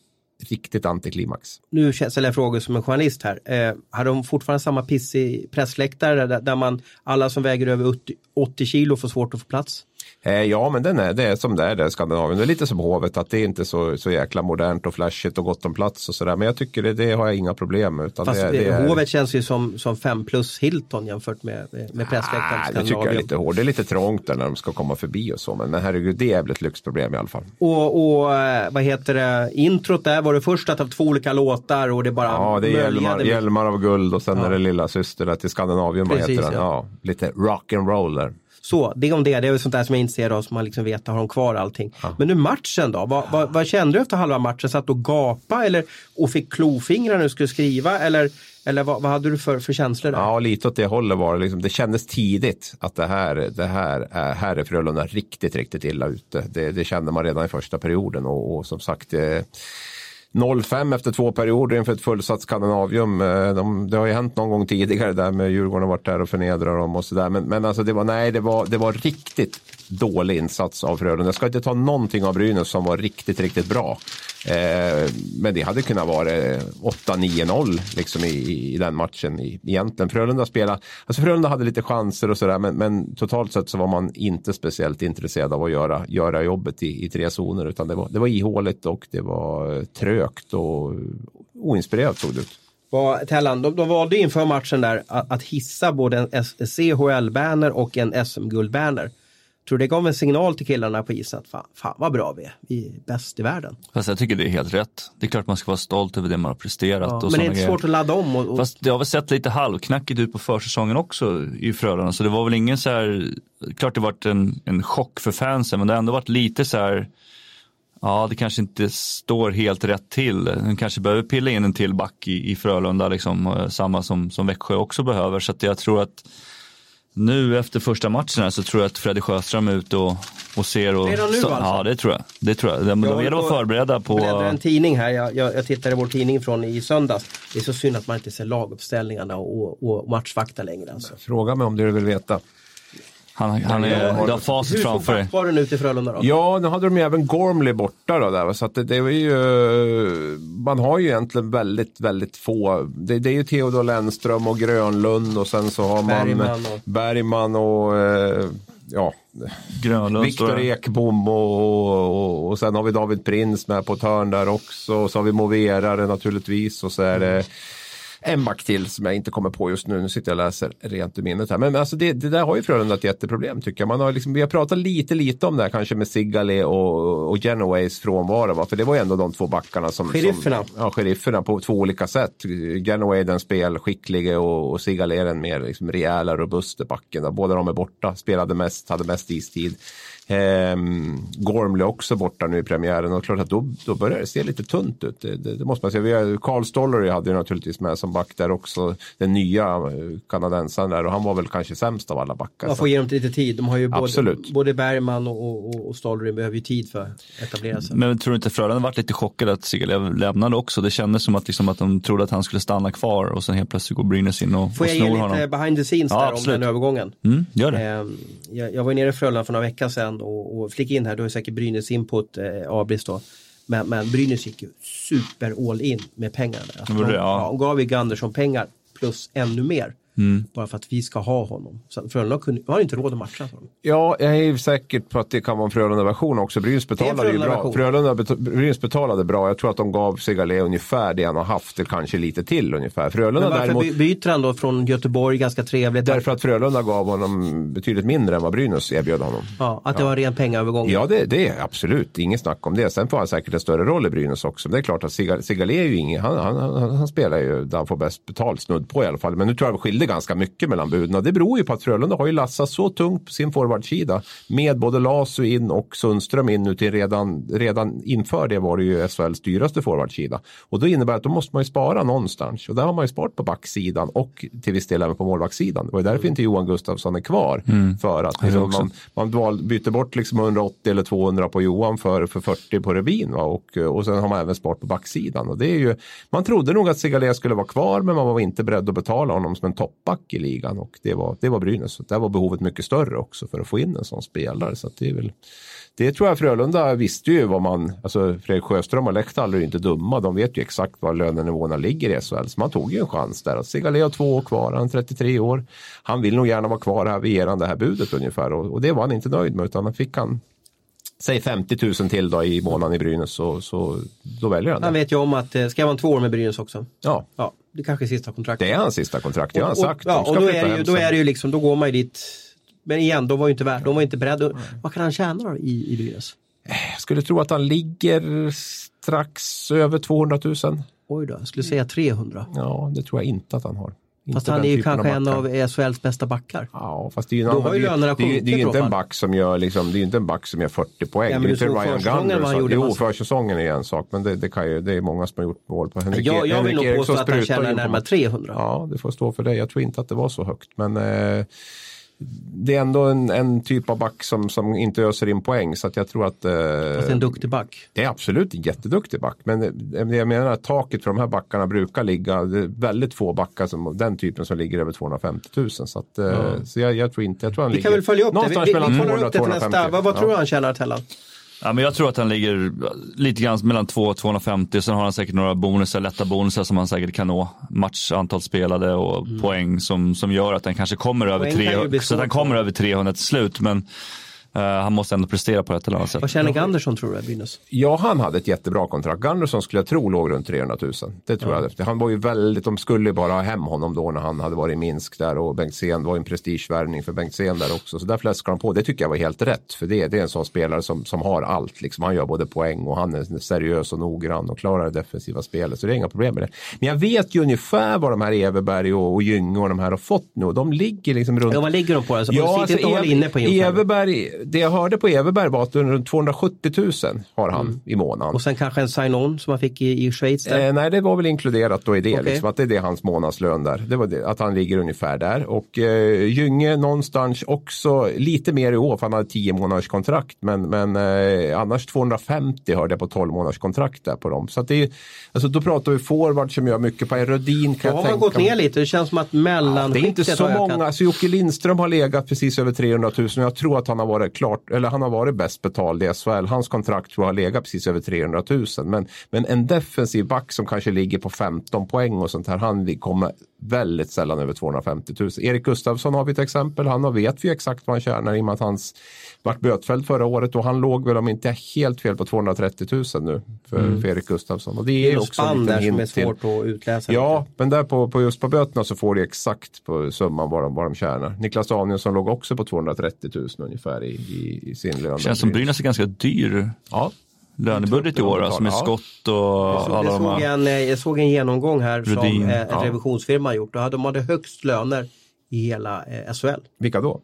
riktigt antiklimax. Nu ställer jag frågor som en journalist här. Eh, har de fortfarande samma pissig pressläktare där, där man alla som väger över 80, 80 kilo får svårt att få plats? Eh, ja, men den är, det är som det är där Skandinavien. Det är lite som Hovet, att det är inte så, så jäkla modernt och flashigt och gott om plats och sådär. Men jag tycker det, det har jag inga problem med. Utan Fast det, det är... Hovet känns ju som, som 5 plus Hilton jämfört med, med pressläktaren. Ah, det tycker jag är lite hårt. Det är lite trångt där när de ska komma förbi och så. Men, men herregud, det är väl ett lyxproblem i alla fall. Och, och eh, vad heter det, introt där var det först att ha två olika låtar och det bara Ja, det är hjälmar, med... hjälmar av guld och sen ja. är det lilla syster till Skandinavien. Precis, vad heter den? Ja. ja. lite rock and roll där. Så, det om det. Det är sånt där som jag är intresserad av, som man liksom vet, har de kvar allting. Ja. Men nu matchen då? Vad, vad, vad, kände du efter halva matchen? Satt du och gapa eller och fick klofingrar när du skulle skriva? Eller, eller vad, vad hade du för, för känslor? Där? Ja, lite åt det hållet var det. Liksom, det kändes tidigt att det här, det här, är, här är Frölunda riktigt, riktigt illa ute. Det, det kände man redan i första perioden och, och som sagt det, 0-5 efter två perioder inför ett fullsatt Skandinavium. Eh, de, det har ju hänt någon gång tidigare där med Djurgården har varit där och förnedrat dem och sådär. Men, men alltså det var, nej, det var, det var riktigt dålig insats av Frölunda. Jag ska inte ta någonting av Brynäs som var riktigt, riktigt bra. Eh, men det hade kunnat vara eh, 8-9-0 liksom i, i den matchen egentligen. Frölunda spelade, alltså Frölunda hade lite chanser och sådär men, men, totalt sett så var man inte speciellt intresserad av att göra, göra jobbet i, i tre zoner utan det var, det var ihåligt och det var eh, trögt och oinspirerat såg det ut. Tellan, de, de valde inför matchen där att, att hissa både en CHL-banner och en SM-guldbanner. Tror det gav en signal till killarna på isen att fan, fan vad bra vi är, vi är bäst i världen. Fast jag tycker det är helt rätt. Det är klart man ska vara stolt över det man har presterat. Ja, och men det är inte svårt att ladda om. Och, och... Fast det har väl sett lite halvknackigt ut på försäsongen också i Frölunda. Så det var väl ingen så här, klart det varit en, en chock för fansen men det har ändå varit lite så här Ja, det kanske inte står helt rätt till. Den kanske behöver pilla in en till back i, i Frölunda, liksom, samma som, som Växjö också behöver. Så jag tror att nu efter första matchen här så tror jag att Freddy Sjöström är ute och, och ser. Och, Redan nu alltså? Ja, det tror jag. Det tror jag. De, de är vara förberedda på... Jag en tidning här, jag, jag, jag tittar i vår tidning från i söndags. Det är så synd att man inte ser laguppställningarna och, och matchvakta längre. Alltså. Fråga mig om du vill veta. Han, han är, du har facit framför dig. Hur såg backparen ut i Frölunda då? Ja, nu hade de ju även Gormley borta då där. Så att det, det var ju, man har ju egentligen väldigt, väldigt få. Det, det är ju Theodor Lennström och Grönlund och sen så har man Bergman och, Bergman och eh, ja, Grönlund, Viktor Ekbom och, och, och, sen har vi David Prins med på ett hörn där också. Och så har vi Moverare naturligtvis och så är det en back till som jag inte kommer på just nu. Nu sitter jag och läser rent ur minnet här. Men alltså det, det där har ju Frölunda ett jätteproblem tycker jag. Man har liksom, vi har pratat lite, lite om det här kanske med Sigale och, och Genoways frånvaro. Va? För det var ju ändå de två backarna som... Sherifferna. Som, ja, sherifferna på två olika sätt. Genoway den spelskicklige och, och Sigale den mer liksom, rejäla, robusta backen. Båda de är borta, spelade mest, hade mest istid. Ehm, Gormley också borta nu i premiären och klart att då, då börjar det se lite tunt ut. Det, det, det måste man säga. Vi har, Carl Stollery hade ju naturligtvis med som back där också. Den nya eh, kanadensaren där och han var väl kanske sämst av alla backar. Man får ge dem lite tid. De har ju både, Absolut. både Bergman och, och, och Stollery behöver ju tid för att etablera sig. Men tror du inte Frölunda varit lite chockade att Sigge lämnade också? Det kändes som att, liksom, att de trodde att han skulle stanna kvar och sen helt plötsligt går Brynäs in och, Får och jag ge snor lite honom. behind the scenes Ja, där om absolut. den övergången? Mm, gör det. Ehm, Jag, jag var nere i Frölunda för några veckor sedan och, och flick in här, då är säkert Brynäs input eh, Abris då. Men, men Brynäs gick ju super all in med pengar. där. Alltså, de, det, ja. de gav ju Gandersson pengar plus ännu mer. Mm. Bara för att vi ska ha honom. Så Frölunda kunde, har inte råd att matcha honom. Ja, jag är säker på att det kan vara en Frölunda-version också. Brynäs betalade ju bra. Frölunda Brynäs betalade bra. Jag tror att de gav Sigale ungefär det han har haft, eller kanske lite till ungefär. Frölunda Men varför däremot, by- byter han då från Göteborg, ganska trevligt? därför att Frölunda gav honom betydligt mindre än vad Brynäs erbjöd honom. ja, att det var en ren pengaövergång. Ja, det, det är absolut inget snack om det. Sen får han säkert en större roll i Brynäs också. Men det är klart att Sigale är ju ingen, han, han, han, han spelar ju där han får bäst betalt, snudd på i alla fall. Men nu tror jag det skilde ganska mycket mellan buden. Det beror ju på att Frölunda har ju lassat så tungt på sin forwardsida. Med både Lasu in och Sundström in nu till redan, redan inför det var det ju SHLs dyraste forwardsida. Och då innebär att då måste man ju spara någonstans. Och där har man ju sparat på backsidan och till viss del även på målvaktssidan. Det var ju därför inte Johan Gustafsson är kvar. För att liksom, man, man val- byter bort liksom 180 eller 200 på Johan för, för 40 på Revin. Va? Och, och sen har man även sparat på backsidan. Och det är ju, man trodde nog att Segalé skulle vara kvar men man var inte beredd att betala honom som en toppback i ligan. Och det var, det var Brynäs. Så där var behovet mycket större också för att få in en sån spelare. Så att det är väl det tror jag Frölunda visste ju vad man, alltså Fredrik Sjöström och Lehtall är ju inte dumma. De vet ju exakt var lönenivåerna ligger i SHL. Så man tog ju en chans där. Segalé har två år kvar, han är 33 år. Han vill nog gärna vara kvar här, vi ger han det här budet ungefär. Och, och det var han inte nöjd med utan han fick han, säg 50 000 till då i månaden i Brynäs så, så då väljer han Han det. vet ju om att det ska vara en två år med Brynäs också. Ja, Ja, det kanske är sista kontraktet. det är hans sista kontrakt, det har han sagt. Och, ja, och då är, det ju, då är det ju liksom, då går man ju dit. Men igen, de var ju inte värda, de var inte beredda. Vad kan han tjäna då i, i Brynäs? Jag skulle tro att han ligger strax över 200 000. Oj då, jag skulle säga 300. Ja, det tror jag inte att han har. Fast han är ju kanske en av SHLs bästa backar. Ja, fast det är ju Då annan, har ju det, är- lönerna det, är- det är sjunkit ju i inte så en fall. back som gör, liksom, det är ju inte en back som gör 40 poäng. Ja, det är inte Ryan gjorde Jo, massa- försäsongen är en sak, men det, det, kan ju, det är många som har gjort mål på Henrik Jag, jag vill nog påstå att han tjänar närmare 300. Ja, det får stå för dig. Jag tror inte att det var så högt. Men eh, det är ändå en, en typ av back som, som inte öser in poäng. Så att jag tror att eh, Fast en duktig back. det är absolut en jätteduktig back. Men eh, jag menar att taket för de här backarna brukar ligga, det är väldigt få backar som den typen som ligger över 250 000. Så, att, eh, så jag, jag tror inte, jag tror han Vi ligger kan väl följa upp det. Vi, vi, vi 200 kollar upp det till 250. nästa. Vad, vad tror du han tjänar Tellan? Ja, men jag tror att han ligger lite grann mellan 2 och 250. Sen har han säkert några bonusar, lätta bonusar som han säkert kan nå. Match, antal spelade och poäng som, som gör att han kanske kommer över, Mm. Poäng kan ju 300, bli så att han kommer över 300 till slut. Men eh, han måste ändå prestera på ett eller annat sätt. Vad tjänar Gandersson tror du Brynäs? Ja, han hade ett jättebra kontrakt. Gunderson skulle jag tro låg runt 300 000. Det tror jag. Han var ju väldigt, de skulle ju bara ha hem honom då när han hade varit i Minsk där och Bengtzén var ju en prestigevärvning för Bengtzén där också. Så där fläskade han på. Det tycker jag var helt rätt. För det, det är en sån spelare som, som har allt. Liksom. Han gör både poäng och han är seriös och noggrann och klarar det defensiva spelet. Så det är inga problem med det. Men jag vet ju ungefär vad de här Everberg och, och Gynge och de här har fått nu. De ligger liksom runt Ja, vad ligger de på? Alltså, ja, alltså, inte håll Ev- inne på inför. Everberg, det jag hörde på Everberg var att runt 270 000 har han i månaden. Mm. Och sen kanske en sign-on som han fick i, i Schweiz. Eh, nej, det var väl inkluderat då i det. Okej. Liksom, att det är det hans månadslön där. Det var det, att han ligger ungefär där. Och eh, Gynge någonstans också lite mer i år för han hade 10 månaders kontrakt. Men, men eh, annars 250 hörde jag på 12 månaders kontrakt där på dem. Så det är, alltså, då pratar vi forward som gör mycket på Rödin. Då Kan har jag man gått ner lite. Det känns som att Det är inte så har många. Alltså Jocke Lindström har legat precis över 300 000. Jag tror att han har varit klart, eller han har varit bäst betald i SHL. Hans kontrakt tror jag har legat precis över 300 000. Men, men en defensiv back som kanske ligger på 15 poäng och sånt här. Han kommer väldigt sällan över 250 000. Erik Gustafsson har vi ett exempel. Han vet vi exakt vad han tjänar i och med att hans vart bötfälld förra året och han låg väl om inte helt fel på 230 000 nu för, mm. för Erik Gustafsson. Och det är, det är också en liten hint som är svårt till. att utläsa. Ja, lite. men där på, på just på böterna så får du exakt på summan vad de, vad de tjänar. Niklas Danielsson låg också på 230 000 ungefär i, i, i sin lön. Känns som Brynäs är ganska dyr. Ja lönebudget i år, alltså med skott och jag såg, alla jag såg, en, jag såg en genomgång här Rudin, som eh, en ja. revisionsfirma har gjort. Och de hade högst löner i hela eh, SHL. Vilka då?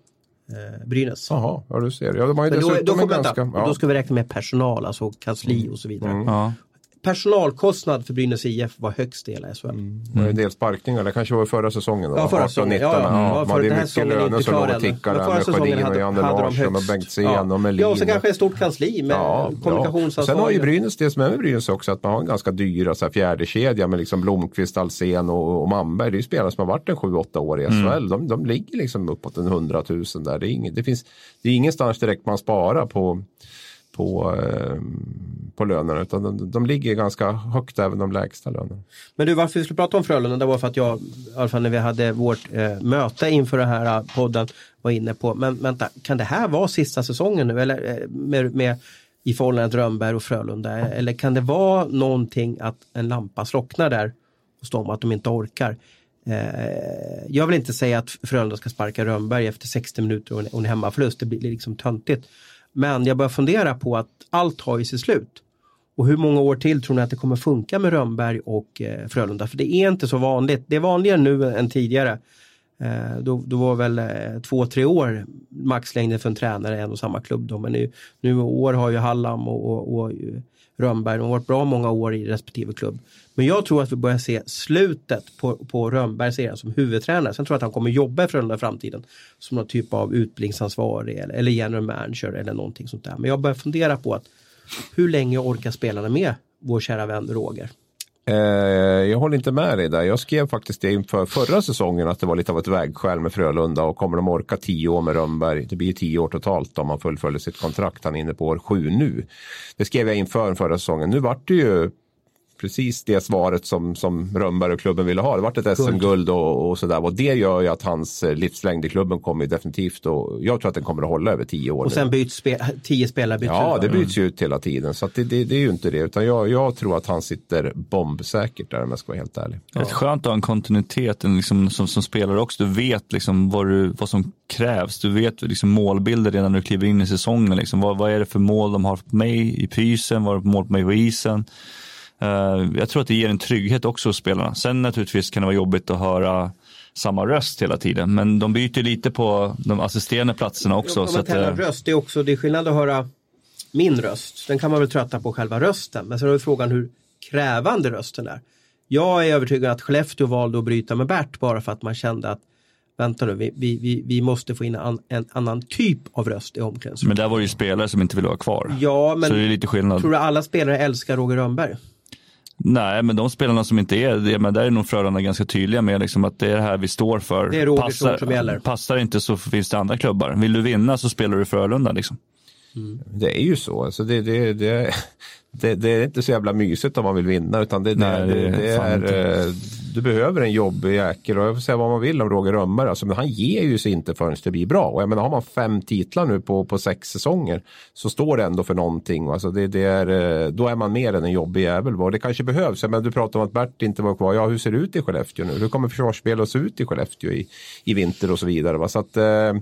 Eh, Brynäs. Jaha, ja du ser. Ja, de har ju då, då, får, ganska, ja. då ska vi räkna med personal, alltså kansli och så vidare. Mm. Ja personalkostnad för Brynäs IF var högst i hela SHL. Mm. Mm. En del sparkningar, det kanske var förra säsongen? Då, ja, förra säsongen. Ja, ja. ja, man hade mycket löner som låg och tickade med Sjödin och Janne Larsson och Bengtzén ja. och Melin. Ja, och så kanske ett stort kansli med ja, kommunikationsansvarig. Sen har ju Brynäs det som är med Brynäs också att man har en ganska dyr alltså, fjärde kedja med liksom Blomqvist, Alsen och, och Manberg. Det är ju spelare som har varit en 7-8 år i SHL. Mm. De, de ligger liksom uppåt en 100 000 där. Det är, inget, det finns, det är ingenstans direkt man sparar på på, eh, på lönerna utan de, de ligger ganska högt även de lägsta lönerna. Men du varför vi skulle prata om Frölunda det var för att jag, i alla fall när vi hade vårt eh, möte inför den här eh, podden var inne på, men vänta, kan det här vara sista säsongen nu eller eh, med, med i förhållande till Rönnberg och Frölunda eller kan det vara någonting att en lampa slocknar där hos dem att de inte orkar? Jag vill inte säga att Frölunda ska sparka Rönnberg efter 60 minuter och en hemmaförlust, det blir liksom töntigt. Men jag börjar fundera på att allt har ju sitt slut. Och hur många år till tror ni att det kommer funka med Rönnberg och eh, Frölunda? För det är inte så vanligt. Det är vanligare nu än tidigare. Eh, då, då var väl eh, två, tre år maxlängden för en tränare i en och samma klubb. Då. Men nu, nu i år har ju Hallam och, och, och eh, Rönnberg, de har varit bra många år i respektive klubb. Men jag tror att vi börjar se slutet på, på Rönnbergs era som huvudtränare. Sen tror jag att han kommer jobba i Frölunda i framtiden som någon typ av utbildningsansvarig eller, eller general manager eller någonting sånt där. Men jag börjar fundera på att hur länge orkar spelarna med vår kära vän Roger? Eh, jag håller inte med dig där. Jag skrev faktiskt det inför förra säsongen att det var lite av ett vägskäl med Frölunda och kommer de orka tio år med Rönnberg. Det blir tio år totalt om man fullföljer sitt kontrakt. Han är inne på år sju nu. Det skrev jag inför förra säsongen. Nu vart det ju precis det svaret som, som Rönnberg och klubben ville ha. Det vart ett SM-guld och, och sådär. Och det gör ju att hans eh, livslängd i klubben kommer definitivt och jag tror att den kommer att hålla över tio år. Och sen byts spe, tio spelare byts Ja, ut. det byts ju ut hela tiden. Så det, det, det, är ju inte det. Utan jag, jag, tror att han sitter bombsäkert där om jag ska vara helt ärlig. Det är skönt att ha en kontinuitet liksom, som, som spelare också. Du vet liksom vad, du, vad som krävs. Du vet liksom målbilder redan när du kliver in i säsongen. Liksom. Vad, vad är det för mål de har på mig i pysen? Vad är det för mål på mig på isen? Uh, jag tror att det ger en trygghet också hos spelarna. Sen naturligtvis kan det vara jobbigt att höra samma röst hela tiden. Men de byter lite på de assisterande platserna också. Så att, uh... röst, det är också det är skillnad att höra min röst. Den kan man väl trötta på själva rösten. Men sen är frågan hur krävande rösten är. Jag är övertygad att Skellefteå valde att bryta med Bert bara för att man kände att vänta nu, vi, vi, vi måste få in en, en annan typ av röst i omklädningsrummet. Men där var det ju spelare som inte ville vara kvar. Ja, men så det är lite skillnad. tror du alla spelare älskar Roger Rönnberg? Nej, men de spelarna som inte är det, men där är nog Frölunda ganska tydliga med liksom att det är det här vi står för. Det är passar, som gäller. Passar inte så finns det andra klubbar. Vill du vinna så spelar du Frölunda liksom. Mm. Det är ju så. Alltså det, det, det, det, det, är inte så jävla mysigt om man vill vinna utan det, Nej, det, det är, du behöver en jobbig jäkel och jag får säga vad man vill om Roger Rönnberg. Alltså, men han ger ju sig inte förrän det blir bra. Och jag menar, har man fem titlar nu på, på sex säsonger så står det ändå för någonting. Alltså, det, det är, eh, då är man mer än en jobbig jävel. Och det kanske behövs. Men du pratar om att Bert inte var kvar. Ja, hur ser det ut i Skellefteå nu? Hur kommer försvarsspelet att se ut i Skellefteå i, i vinter och så vidare? Va? Så att, eh,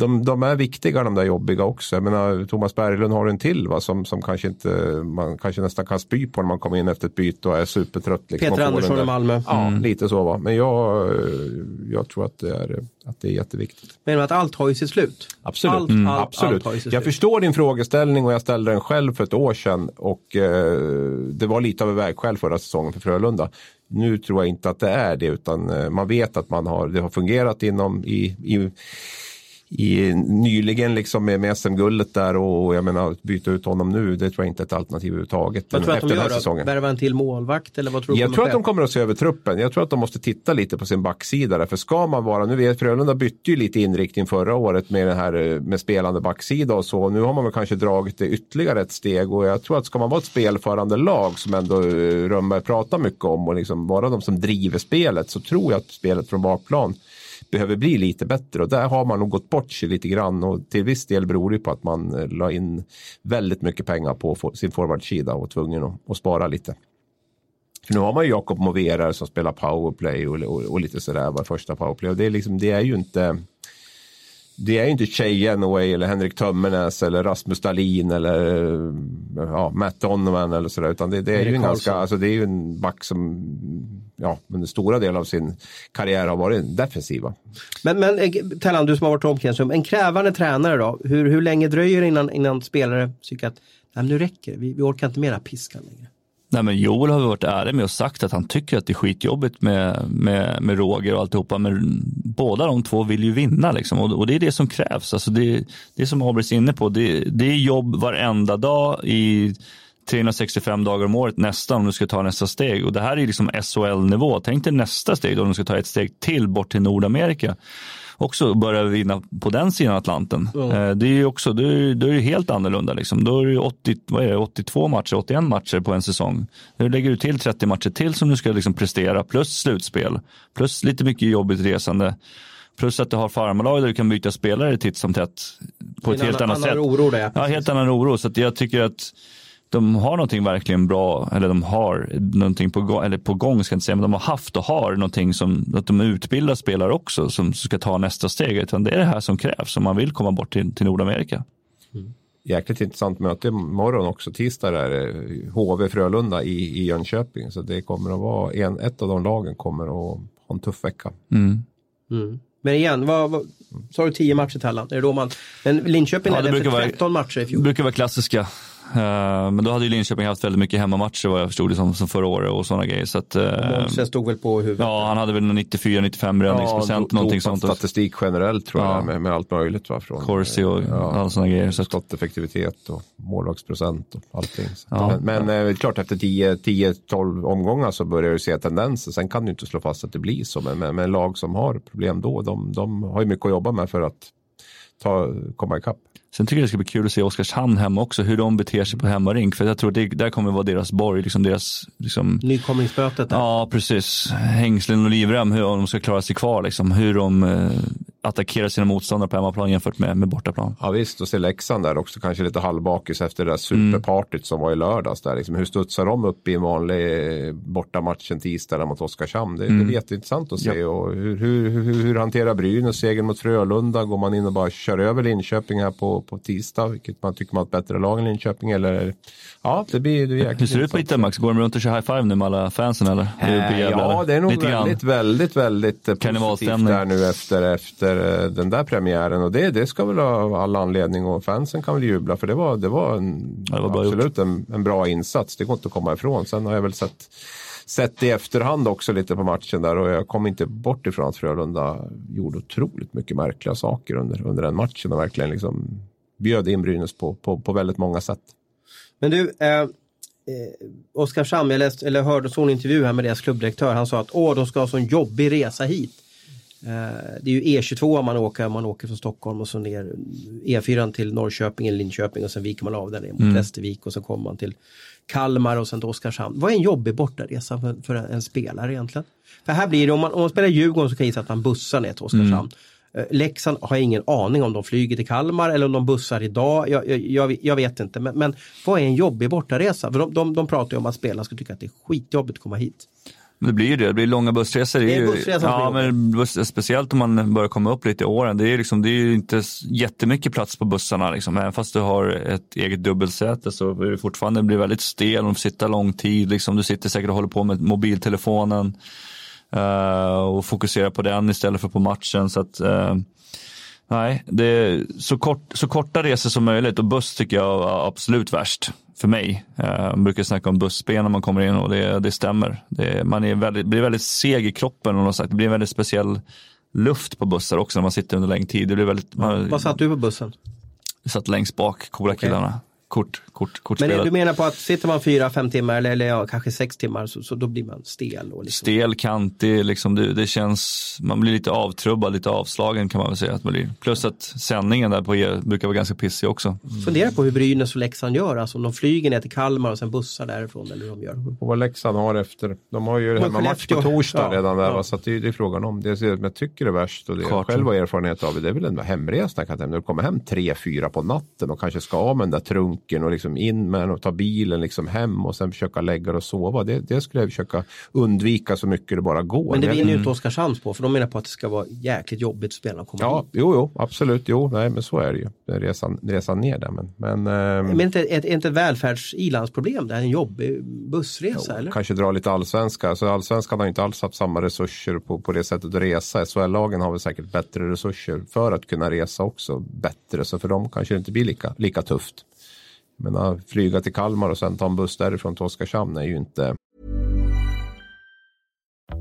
de, de är viktiga de där jobbiga också. Jag menar, Thomas Berglund har en till va, som, som kanske inte, man kanske nästan kan spy på när man kommer in efter ett byte och är supertrött. Liksom, Peter Andersson i Malmö. Ja, mm. lite så va. Men jag, jag tror att det, är, att det är jätteviktigt. Men att allt har ju sitt slut? Absolut. Allt, mm. allt, Absolut. Allt jag förstår din frågeställning och jag ställde den själv för ett år sedan och eh, det var lite av ett vägskäl förra säsongen för Frölunda. Nu tror jag inte att det är det utan eh, man vet att man har, det har fungerat inom i, i i, nyligen liksom med, med SM-guldet där och jag menar byta ut honom nu, det tror jag inte är ett alternativ överhuvudtaget. Vad tror du att de gör säsongen. Värva en till målvakt eller vad tror du Jag tror att de kommer att se över truppen. Jag tror att de måste titta lite på sin backsida. Där. För ska man vara, nu vet Frölunda bytte ju lite inriktning förra året med den här eh, med spelande backsida och så. Nu har man väl kanske dragit det ytterligare ett steg och jag tror att ska man vara ett spelförande lag som ändå eh, Rönnberg pratar mycket om och liksom vara de som driver spelet så tror jag att spelet från bakplan behöver bli lite bättre. Och där har man nog gått bort sig lite grann. Och till viss del beror det på att man eh, la in väldigt mycket pengar på sin forwardsida och var tvungen att, att spara lite. För nu har man ju Jakob Moverare som spelar powerplay och, och, och lite sådär var första powerplay. Och det är, liksom, det är ju inte det är ju inte Genoway eller Henrik Tömmernes eller Rasmus Dahlin eller ja, Matt Donovan eller sådär utan det, det är ju en Karlsson. ganska, alltså det är ju en back som ja, under stora delar av sin karriär har varit defensiva. Men, men eh, Tellan, du som har varit omklädningsrum, en krävande tränare då? Hur, hur länge dröjer det innan, innan spelare tycker att Nej, nu räcker det, vi, vi orkar inte mera piskan längre? Nej, men Joel har varit ärlig med och sagt att han tycker att det är skitjobbigt med, med, med Roger och alltihopa. Men båda de två vill ju vinna liksom. och, och det är det som krävs. Alltså det, det är som Abris är inne på. Det, det är jobb varenda dag i 365 dagar om året nästan om du ska ta nästa steg. Och det här är liksom SHL-nivå. Tänk dig nästa steg då om du ska ta ett steg till bort till Nordamerika. Också börja vinna på den sidan Atlanten. Eh, Det är ju också, då är, det helt annorlunda. Liksom. Då är det 80, vad är det, 82 matcher, 81 matcher på en säsong. Nu lägger du till 30 matcher till som du ska liksom prestera, plus slutspel, plus lite mycket jobbigt resande. Plus att du har farmarlag där du kan byta spelare titt som tätt på ett helt annan- annat sätt. annan oro där. Ja, helt annan oro. Så jag tycker att de har någonting verkligen bra, eller de har någonting på gång, eller på gång ska jag inte säga, men de har haft och har någonting som, att de utbildar spelare också som ska ta nästa steg. Utan det är det här som krävs om man vill komma bort till, till Nordamerika. Jäkligt intressant möte imorgon också, tisdag där, eh, HV Frölunda i, i Jönköping. Så det kommer att vara, en, ett av de lagen kommer att ha en tuff vecka. Mm. Men igen, vad, vad, sa du 10 matcher Tellan? Är det då man, men Linköping Ja, det ledde efter vara- 13 matcher i Det fjol. brukar vara klassiska. Eh, men då hade ju Linköping haft väldigt mycket hemmamatcher vad jag förstod det som, som förra året och sådana grejer. Så att, eh, Målsen stod väl på huvudet. ja, han hade väl 94-95 räddningsprocent, do- någonting sånt. Och Statistik generellt tror Ja. jag med, med allt möjligt. Va? Från, Corsi och alla sådana grejer. Så skotteffektivitet och målvaktsprocent och allting. Så. Ja. Men, men eh, klart efter 10-12 omgångar så börjar du se tendenser. Sen kan du inte slå fast att det blir så. Men, men, men lag som har problem då, de, de har ju mycket att jobba med för att ta, komma ikapp. Sen tycker jag det ska bli kul att se Oskarshamn hemma också, hur de beter sig på hemmarink. För jag tror det där kommer vara deras borg, liksom deras, liksom, Nykomlingsmötet där. ja precis, hängslen och livrem, hur de ska klara sig kvar, liksom, hur de eh, attackerar sina motståndare på hemmaplan jämfört med, med bortaplan. Ja visst, och se Leksand där också kanske lite halvbakis efter det där superpartyt som var i lördags. Där, liksom, hur studsar de upp i en vanlig eh, bortamatch en tisdag mot Oskarshamn? Det, det är jätteintressant att se. Och hur, hur, hur, hur hanterar Brynäs segern mot Frölunda? Går man in och bara kör över Linköping här på, på tisdag? Vilket man tycker man har ett bättre lag än Linköping? Eller, ja, det blir, det blir jäkligt Hur ser det ut på intressant. Italmax? Går de runt och kör high five nu med alla fansen eller? Det i Eh, Gävle, Ja, det är nog Lite väldigt, väldigt, väldigt eh, positivt där nu efter, efter eh, den där premiären. Och det, det ska väl ha all anledning och fansen kan väl jubla för det var, det var, en, Ja, det var absolut en, en bra insats. Det går inte att komma ifrån. Sen har jag väl sett Sett i efterhand också lite på matchen där och jag kom inte bort ifrån att Frölunda gjorde otroligt mycket märkliga saker under, under den matchen och verkligen liksom bjöd in Brynäs på, på, på väldigt många sätt. Men du, eh, eh, Oskarshamn, jag läste, eller hörde så en intervju här med deras klubbdirektör. Han sa att Åh, de ska ha en sån jobbig resa hit. Eh, det är ju E22 man åker, man åker från Stockholm och så ner E4 till Norrköping eller Linköping och sen viker man av där ner mot Västervik och så kommer man till Kalmar och sen till Oskarshamn. Vad är en jobbig bortaresa för, för en, spelare egentligen? För här blir det, om man, om man spelar Djurgården så kan jag gissa att man bussar ner till Oskarshamn. Eh, Leksand har jag ingen aning om de flyger till Kalmar eller om de bussar idag. Jag, jag, jag, jag vet inte. Men, men vad är en jobbig bortaresa? För de, de, de pratar ju om att spelarna ska tycka att det är skitjobbigt att komma hit. Det blir ju det, det blir långa bussresor. Det är bussresor ja, blir men buss, Speciellt om man börjar komma upp lite i åren. Det är, liksom, det är ju inte jättemycket plats på bussarna. Liksom. Även fast du har ett eget dubbelsäte så är det fortfarande blir väldigt stel om du sitter lång tid. Liksom. Du sitter säkert och håller på med mobiltelefonen eh, och fokuserar på den istället för på matchen. Så att, eh, Nej, det är så, kort, så korta resor som möjligt och buss tycker jag är absolut värst för mig. Eh, Man brukar snacka om bussben när man kommer in och det, det stämmer. Det, man är väldigt, blir väldigt seg i kroppen och sagt. Det blir en väldigt speciell luft på bussar också när man sitter under längre tid. Det blir väldigt, man, Vad satt du på bussen? satt längst bak, coola killarna. Kort, kort, kortspelet. Men du menar på att sitter man fyra, fem timmar eller, eller ja, kanske sex timmar så, så då blir man stel? Och liksom. Stel, kantig, liksom det, det känns, man blir lite avtrubbad, lite avslagen kan man väl säga att man blir. Plus att sändningen där på er brukar vara ganska pissig också. Fundera på hur Brynäs och Leksand gör, alltså om de flyger ner till Kalmar och sen bussar därifrån eller hur de gör. Och vad Leksand har efter. De har ju hemmamatch på torsdag Ja, redan där. ja. Va? Så att det, är- det är frågan om. Det som jag tycker är värst och det jag själv har erfarenhet av det är väl en hemresa. Kan jag tänka. När du kommer hem tre, fyra på natten och kanske ska av med den där trunken och liksom in med den och ta bilen liksom hem och sen försöka lägga och sova. Det, det skulle jag försöka undvika så mycket det bara går. Men det vinner ju inte Oskarshamn på för de menar på att det ska vara jäkligt jobbigt att spela och komma Ja, hit. jo, jo, absolut. Jo, nej, men så är det ju. Är Resan, resan ner där. Men, men, ehm, Men inte ett, inte ett välfärds-ilandsproblem, det här är en jobbig bussresa eller? Kanske dra lite allsvenska. Alltså, allsvenskan har inte alls haft samma resurser på, på det sättet att resa. SHL-lagen har väl säkert bättre resurser för att kunna resa också bättre. Så för dem kanske det inte blir lika, lika tufft. Men att flyga till Kalmar och sen ta en buss därifrån till Oskarshamn är ju inte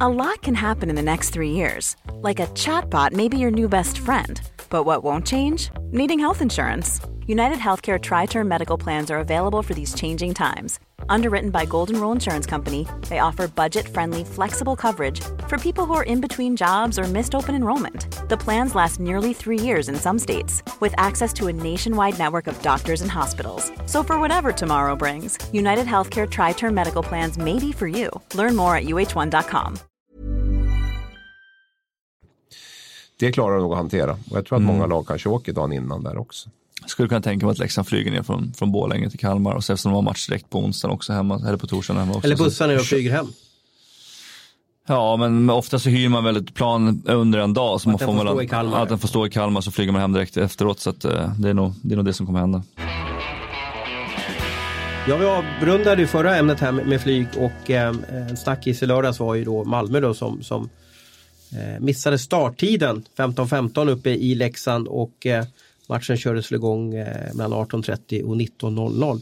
A lot can happen in the next three years. Like a chatbot maybe your new best friend. But what won't change? Needing health insurance. United Healthcare Tri Term Medical Plans are available for these changing times. Underwritten by Golden Rule Insurance Company, they offer budget friendly, flexible coverage for people who are in between jobs or missed open enrollment. The plans last nearly three years in some states, with access to a nationwide network of doctors and hospitals. So, for whatever tomorrow brings, United Healthcare Tri Term Medical Plans may be for you. Learn more at uh1.com. det klarar de nog att hantera. Och jag tror att många mm. lag kanske åker dagen innan där också. Skulle kunna tänka mig att Leksand flyger ner från, från Borlänge till Kalmar och sen eftersom de har match direkt på onsdagen också hemma, eller på torsdagen hemma också. Eller Så- bussar ner och flyger hem. Ja, men ofta så hyr man väl ett plan under en dag. Så man den får stå i Kalmar. Att den får stå i Kalmar så flyger man hem direkt efteråt. Så att, eh, det, är nog, det är nog det som kommer hända. Ja, vi avrundade ju förra ämnet här med, med flyg och eh, en snackis i lördags var ju då Malmö då som, som eh, missade starttiden 15.15 uppe i Leksand och eh, matchen kördes väl igång eh, mellan 18.30 och 19.00.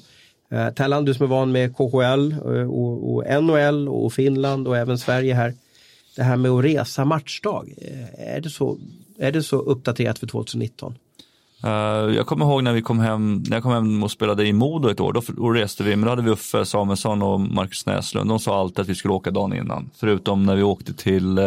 Eh, Tellan, du som är van med KHL eh, och, och NHL och Finland och även Sverige här. Det här med att resa matchdag, eh, är det så, är det så uppdaterat för 2019? Jag kommer ihåg när vi kom hem, när jag kom hem och spelade i Modo ett år, då, då reste vi, men då hade vi Uffe Samuelsson och Marcus Näslund. De sa alltid att vi skulle åka dagen innan. Förutom när vi åkte till,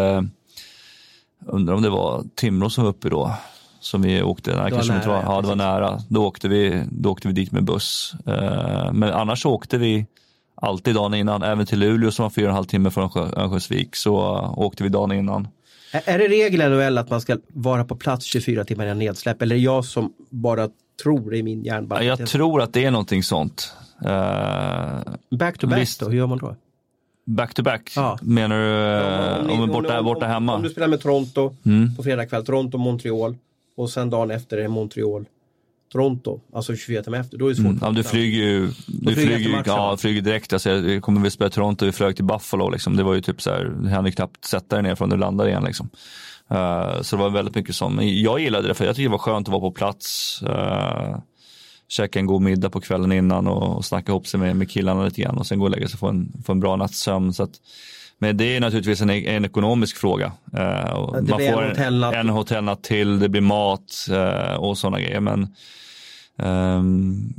undrar om det var Timrå som var uppe då. Som vi åkte, nej, var kanske inte nära, var, ja det var nära. Då åkte vi, då åkte vi dit med buss. Eh, men annars åkte vi alltid dagen innan, även till Luleå som var fyra och en halv timme från Örnsköldsvik så eh, åkte vi dagen innan. Är det regel i NHL att man ska vara på plats 24 timmar innan nedsläpp? Eller är det jag som bara tror i min hjärnbalk? Jag tror att det är någonting sånt. Eh, Back to back Visst. då, hur gör man då? Back to back? Ja. Menar du eh, ni- om, om, borta, om- borta om- hemma? Om du spelar med Toronto Mm. på fredag kväll, Toronto, Montreal och sen dagen efter är det Montreal, Toronto, alltså 24 timmar efter. Då är det svårt. Mm. Ja, du flyger ju, du flyger flyger, ja, flyger direkt. Alltså, jag kommer vi spela Toronto, vi flög till Buffalo. Liksom. Det var ju typ så här, du hann ju knappt sätta dig ner från du landade igen. Liksom. Eh, så det var väldigt mycket sånt. Men jag gillade det för jag tyckte det var skönt att vara på plats. Uh, käka en god middag på kvällen innan och, och snacka ihop sig med, med killarna lite grann och sen gå och lägga sig och få en, få en bra natts sömn. Så att, men det är naturligtvis en, en ekonomisk fråga. Eh, det man blir en får hotellnatt. en hotellnatt till, det blir mat eh, och sådana grejer. Men ehm,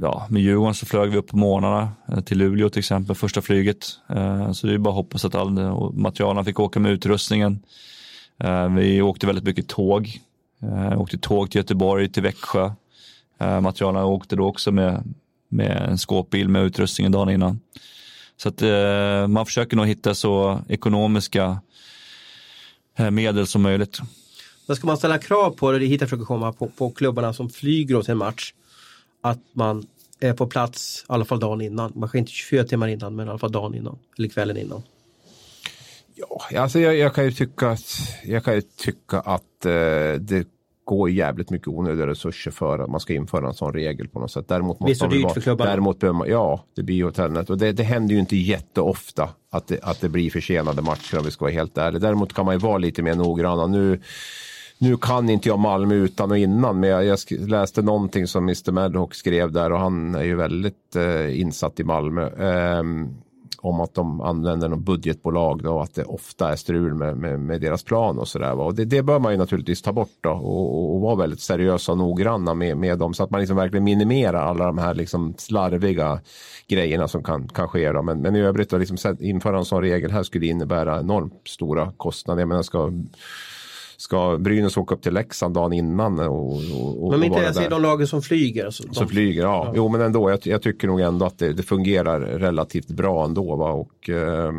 ja, med Djurgården så flög vi upp på morgnarna eh, till Luleå till exempel, första flyget. Eh, så det är bara att hoppas att all materialen fick åka med utrustningen. Eh, vi åkte väldigt mycket tåg. Eh, åkte tåg till Göteborg, till Växjö. Materialen åkte då också med, med en skåpbil med utrustningen dagen innan. Så att eh, man försöker nog hitta så ekonomiska eh, medel som möjligt. Vad ska man ställa krav på, det är hit jag försöker komma, på, på klubbarna som flyger åt en match? Att man är på plats i alla fall dagen innan. Man inte 24 timmar innan, men i alla fall dagen innan. Eller kvällen innan. Ja, alltså jag, jag kan ju tycka att, jag kan ju tycka att eh, det går jävligt mycket onödiga resurser för att man ska införa en sån regel på något sätt. Däremot Det måste så man väl dyrt vara- för klubbarna. Däremot behöver man, ja, det blir ju hotellnät och det, det händer ju inte jätteofta att det, att det blir försenade matcher om vi ska vara helt ärliga. Däremot kan man ju vara lite mer noggranna. Nu, nu kan inte jag Malmö utan och innan, men jag, jag läste någonting som Mr Maddock skrev där och han är ju väldigt eh, insatt i Malmö. Ehm, om att de använder något budgetbolag då, att det ofta är strul med, med, med deras plan och sådär. Och det, det bör man ju naturligtvis ta bort då och, och vara väldigt seriösa och noggranna med, med dem så att man liksom verkligen minimerar alla de här liksom slarviga grejerna som kan, kan ske. Då. Men, men i övrigt, att liksom, införa en sån regel här skulle innebära enormt stora kostnader. Jag menar, ska ska Brynäs åka upp till Leksand dagen innan och, och, Men inte ens i de lagen som flyger? Alltså, som flyger, ja. ja. Jo men ändå, jag, jag, tycker nog ändå att det, det fungerar relativt bra ändå. Va? Och eh,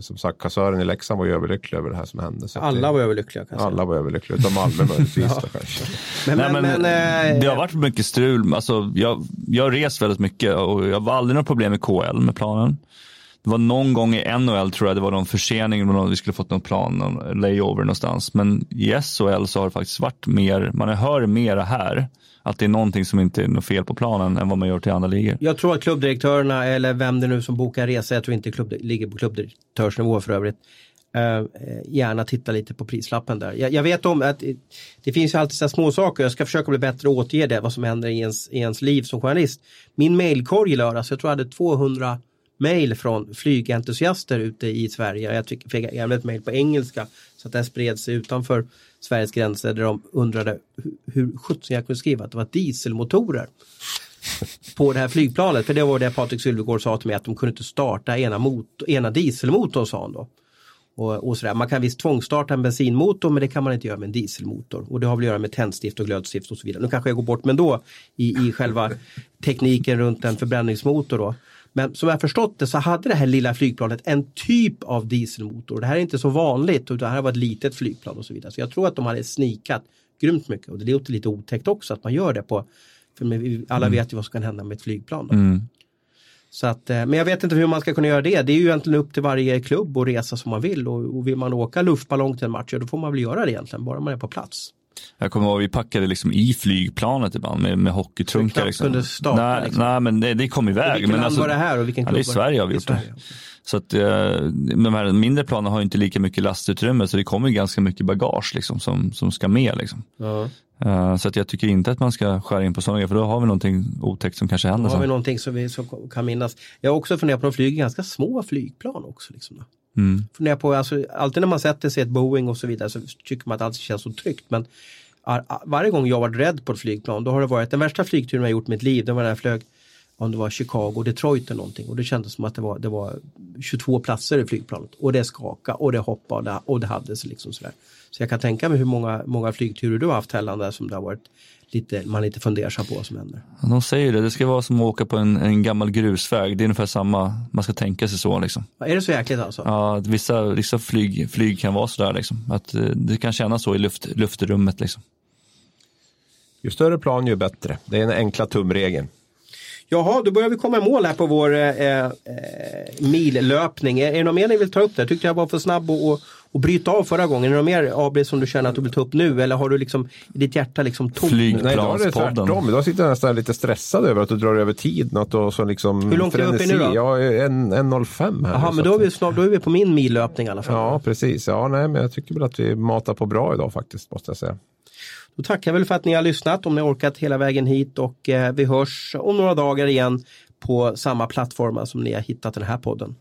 som sagt, kassören i Leksand var ju överlycklig över det här som hände. Så alla det, var överlyckliga. Kanske. Alla var överlyckliga, utom Malmö möjligtvis *laughs* ja. kanske. Men, Nej, men, men, men äh, det har varit mycket strul. Alltså, jag, har rest väldigt mycket och jag har aldrig något problem med KL, med planen. Det var någon gång i NHL tror jag det var någon försening, vi skulle fått någon plan, någon layover någonstans. Men i SHL så har det faktiskt varit mer, man hör mera här att det är någonting som inte är något fel på planen än vad man gör till andra ligor. Jag tror att klubbdirektörerna eller vem det nu som bokar resa, jag tror inte klubb, ligger på klubbdirektörsnivå för övrigt, eh, gärna titta lite på prislappen där. Jag, jag vet om att det, det finns ju alltid små saker. Jag ska försöka bli bättre och återge det, vad som händer i ens, i ens liv som journalist. Min mailkorg i lördags, jag tror jag hade 200 mejl från flygentusiaster ute i Sverige. Jag fick även ett mejl på engelska så att det spred sig utanför Sveriges gränser där de undrade hur sjutton jag kunde skriva att det var dieselmotorer på det här flygplanet. För det var det Patrik Sylvegård sa till mig att de kunde inte starta ena, motor, ena dieselmotorn sa han då. Och, och sådär. Man kan visst tvångsstarta en bensinmotor men det kan man inte göra med en dieselmotor. Och det har väl att göra med tändstift och glödstift och så vidare. Nu kanske jag går bort men då i, i själva tekniken runt en förbränningsmotor då. Men som jag förstått det så hade det här lilla flygplanet en typ av dieselmotor. Det här är inte så vanligt utan det här var ett litet flygplan och så vidare. Så jag tror att de hade snikat grymt mycket och det låter lite otäckt också att man gör det på för alla mm. vet ju vad som kan hända med ett flygplan. Mm. Så att, eh, men jag vet inte hur man ska kunna göra det. Det är ju egentligen upp till varje klubb att resa som man vill och, och vill man åka luftballong till en match, ja, då får man väl göra det egentligen, bara man är på plats. Jag kommer ihåg vi packade liksom i flygplanet ibland med, med hockeytrunkar. Liksom. starta, nej, liksom. nej, men det, det kom iväg. vilken men land alltså, var det här och vilken klubb? Ja, det är Sverige har vi gjort det. Så att eh, de här mindre planen har inte lika mycket lastutrymme så det kommer ganska mycket bagage liksom, som, som ska med. Liksom. Ja. Uh, så att jag tycker inte att man ska skära in på sådana grejer för då har vi någonting otäckt som kanske händer. Då har vi någonting som vi som kan minnas. Jag har också funderat på att de flyger ganska små flygplan också. Liksom mm. Funderar på, alltså, alltid när man sätter sig i ett Boeing och så vidare så tycker man att allt känns så tryggt. Men varje gång jag varit rädd på ett flygplan då har det varit den värsta flygturen jag gjort i mitt liv. Det var när jag flög om det var Chicago, Detroit eller någonting och det kändes som att det var, det var 22 platser i flygplanet och det skakade och det hoppade och det, och det hade sig liksom sådär. Så jag kan tänka mig hur många, många flygturer du har haft Hellan där som det har varit lite, man lite fundersam på vad som händer. De säger det, det ska vara som att åka på en, en gammal grusväg. Det är ungefär samma, man ska tänka sig så. Liksom. Är det så jäkligt alltså? Ja, vissa, vissa flyg, flyg kan vara sådär. Liksom. Att eh, det kan kännas så i luft, luftrummet. Liksom. Ju större plan ju bättre. Det är den enkla tumregeln. Jaha, då börjar vi komma i mål här på vår eh, eh, millöpning. Är, är det något mer ni vill ta upp där? Tyckte jag var för snabb och, och, och bryta av förra gången. Är det mer AB som du känner att du vill ta upp nu? Eller har du liksom i ditt hjärta liksom tomt? Flygplanspodden. Nej, idag är det. Idag sitter jag nästan lite stressad över att du drar över tid. Något och så liksom Hur långt är du uppe nu då? Jag är 1.05 här. Jaha, men då är, vi snart, då är vi på min millöpning i alla fall. Ja, precis. Ja, nej, men jag tycker väl att vi matar på bra idag faktiskt, måste jag säga. Då tackar jag väl för att ni har lyssnat, om ni har orkat hela vägen hit och eh, vi hörs om några dagar igen på samma plattformar som ni har hittat den här podden.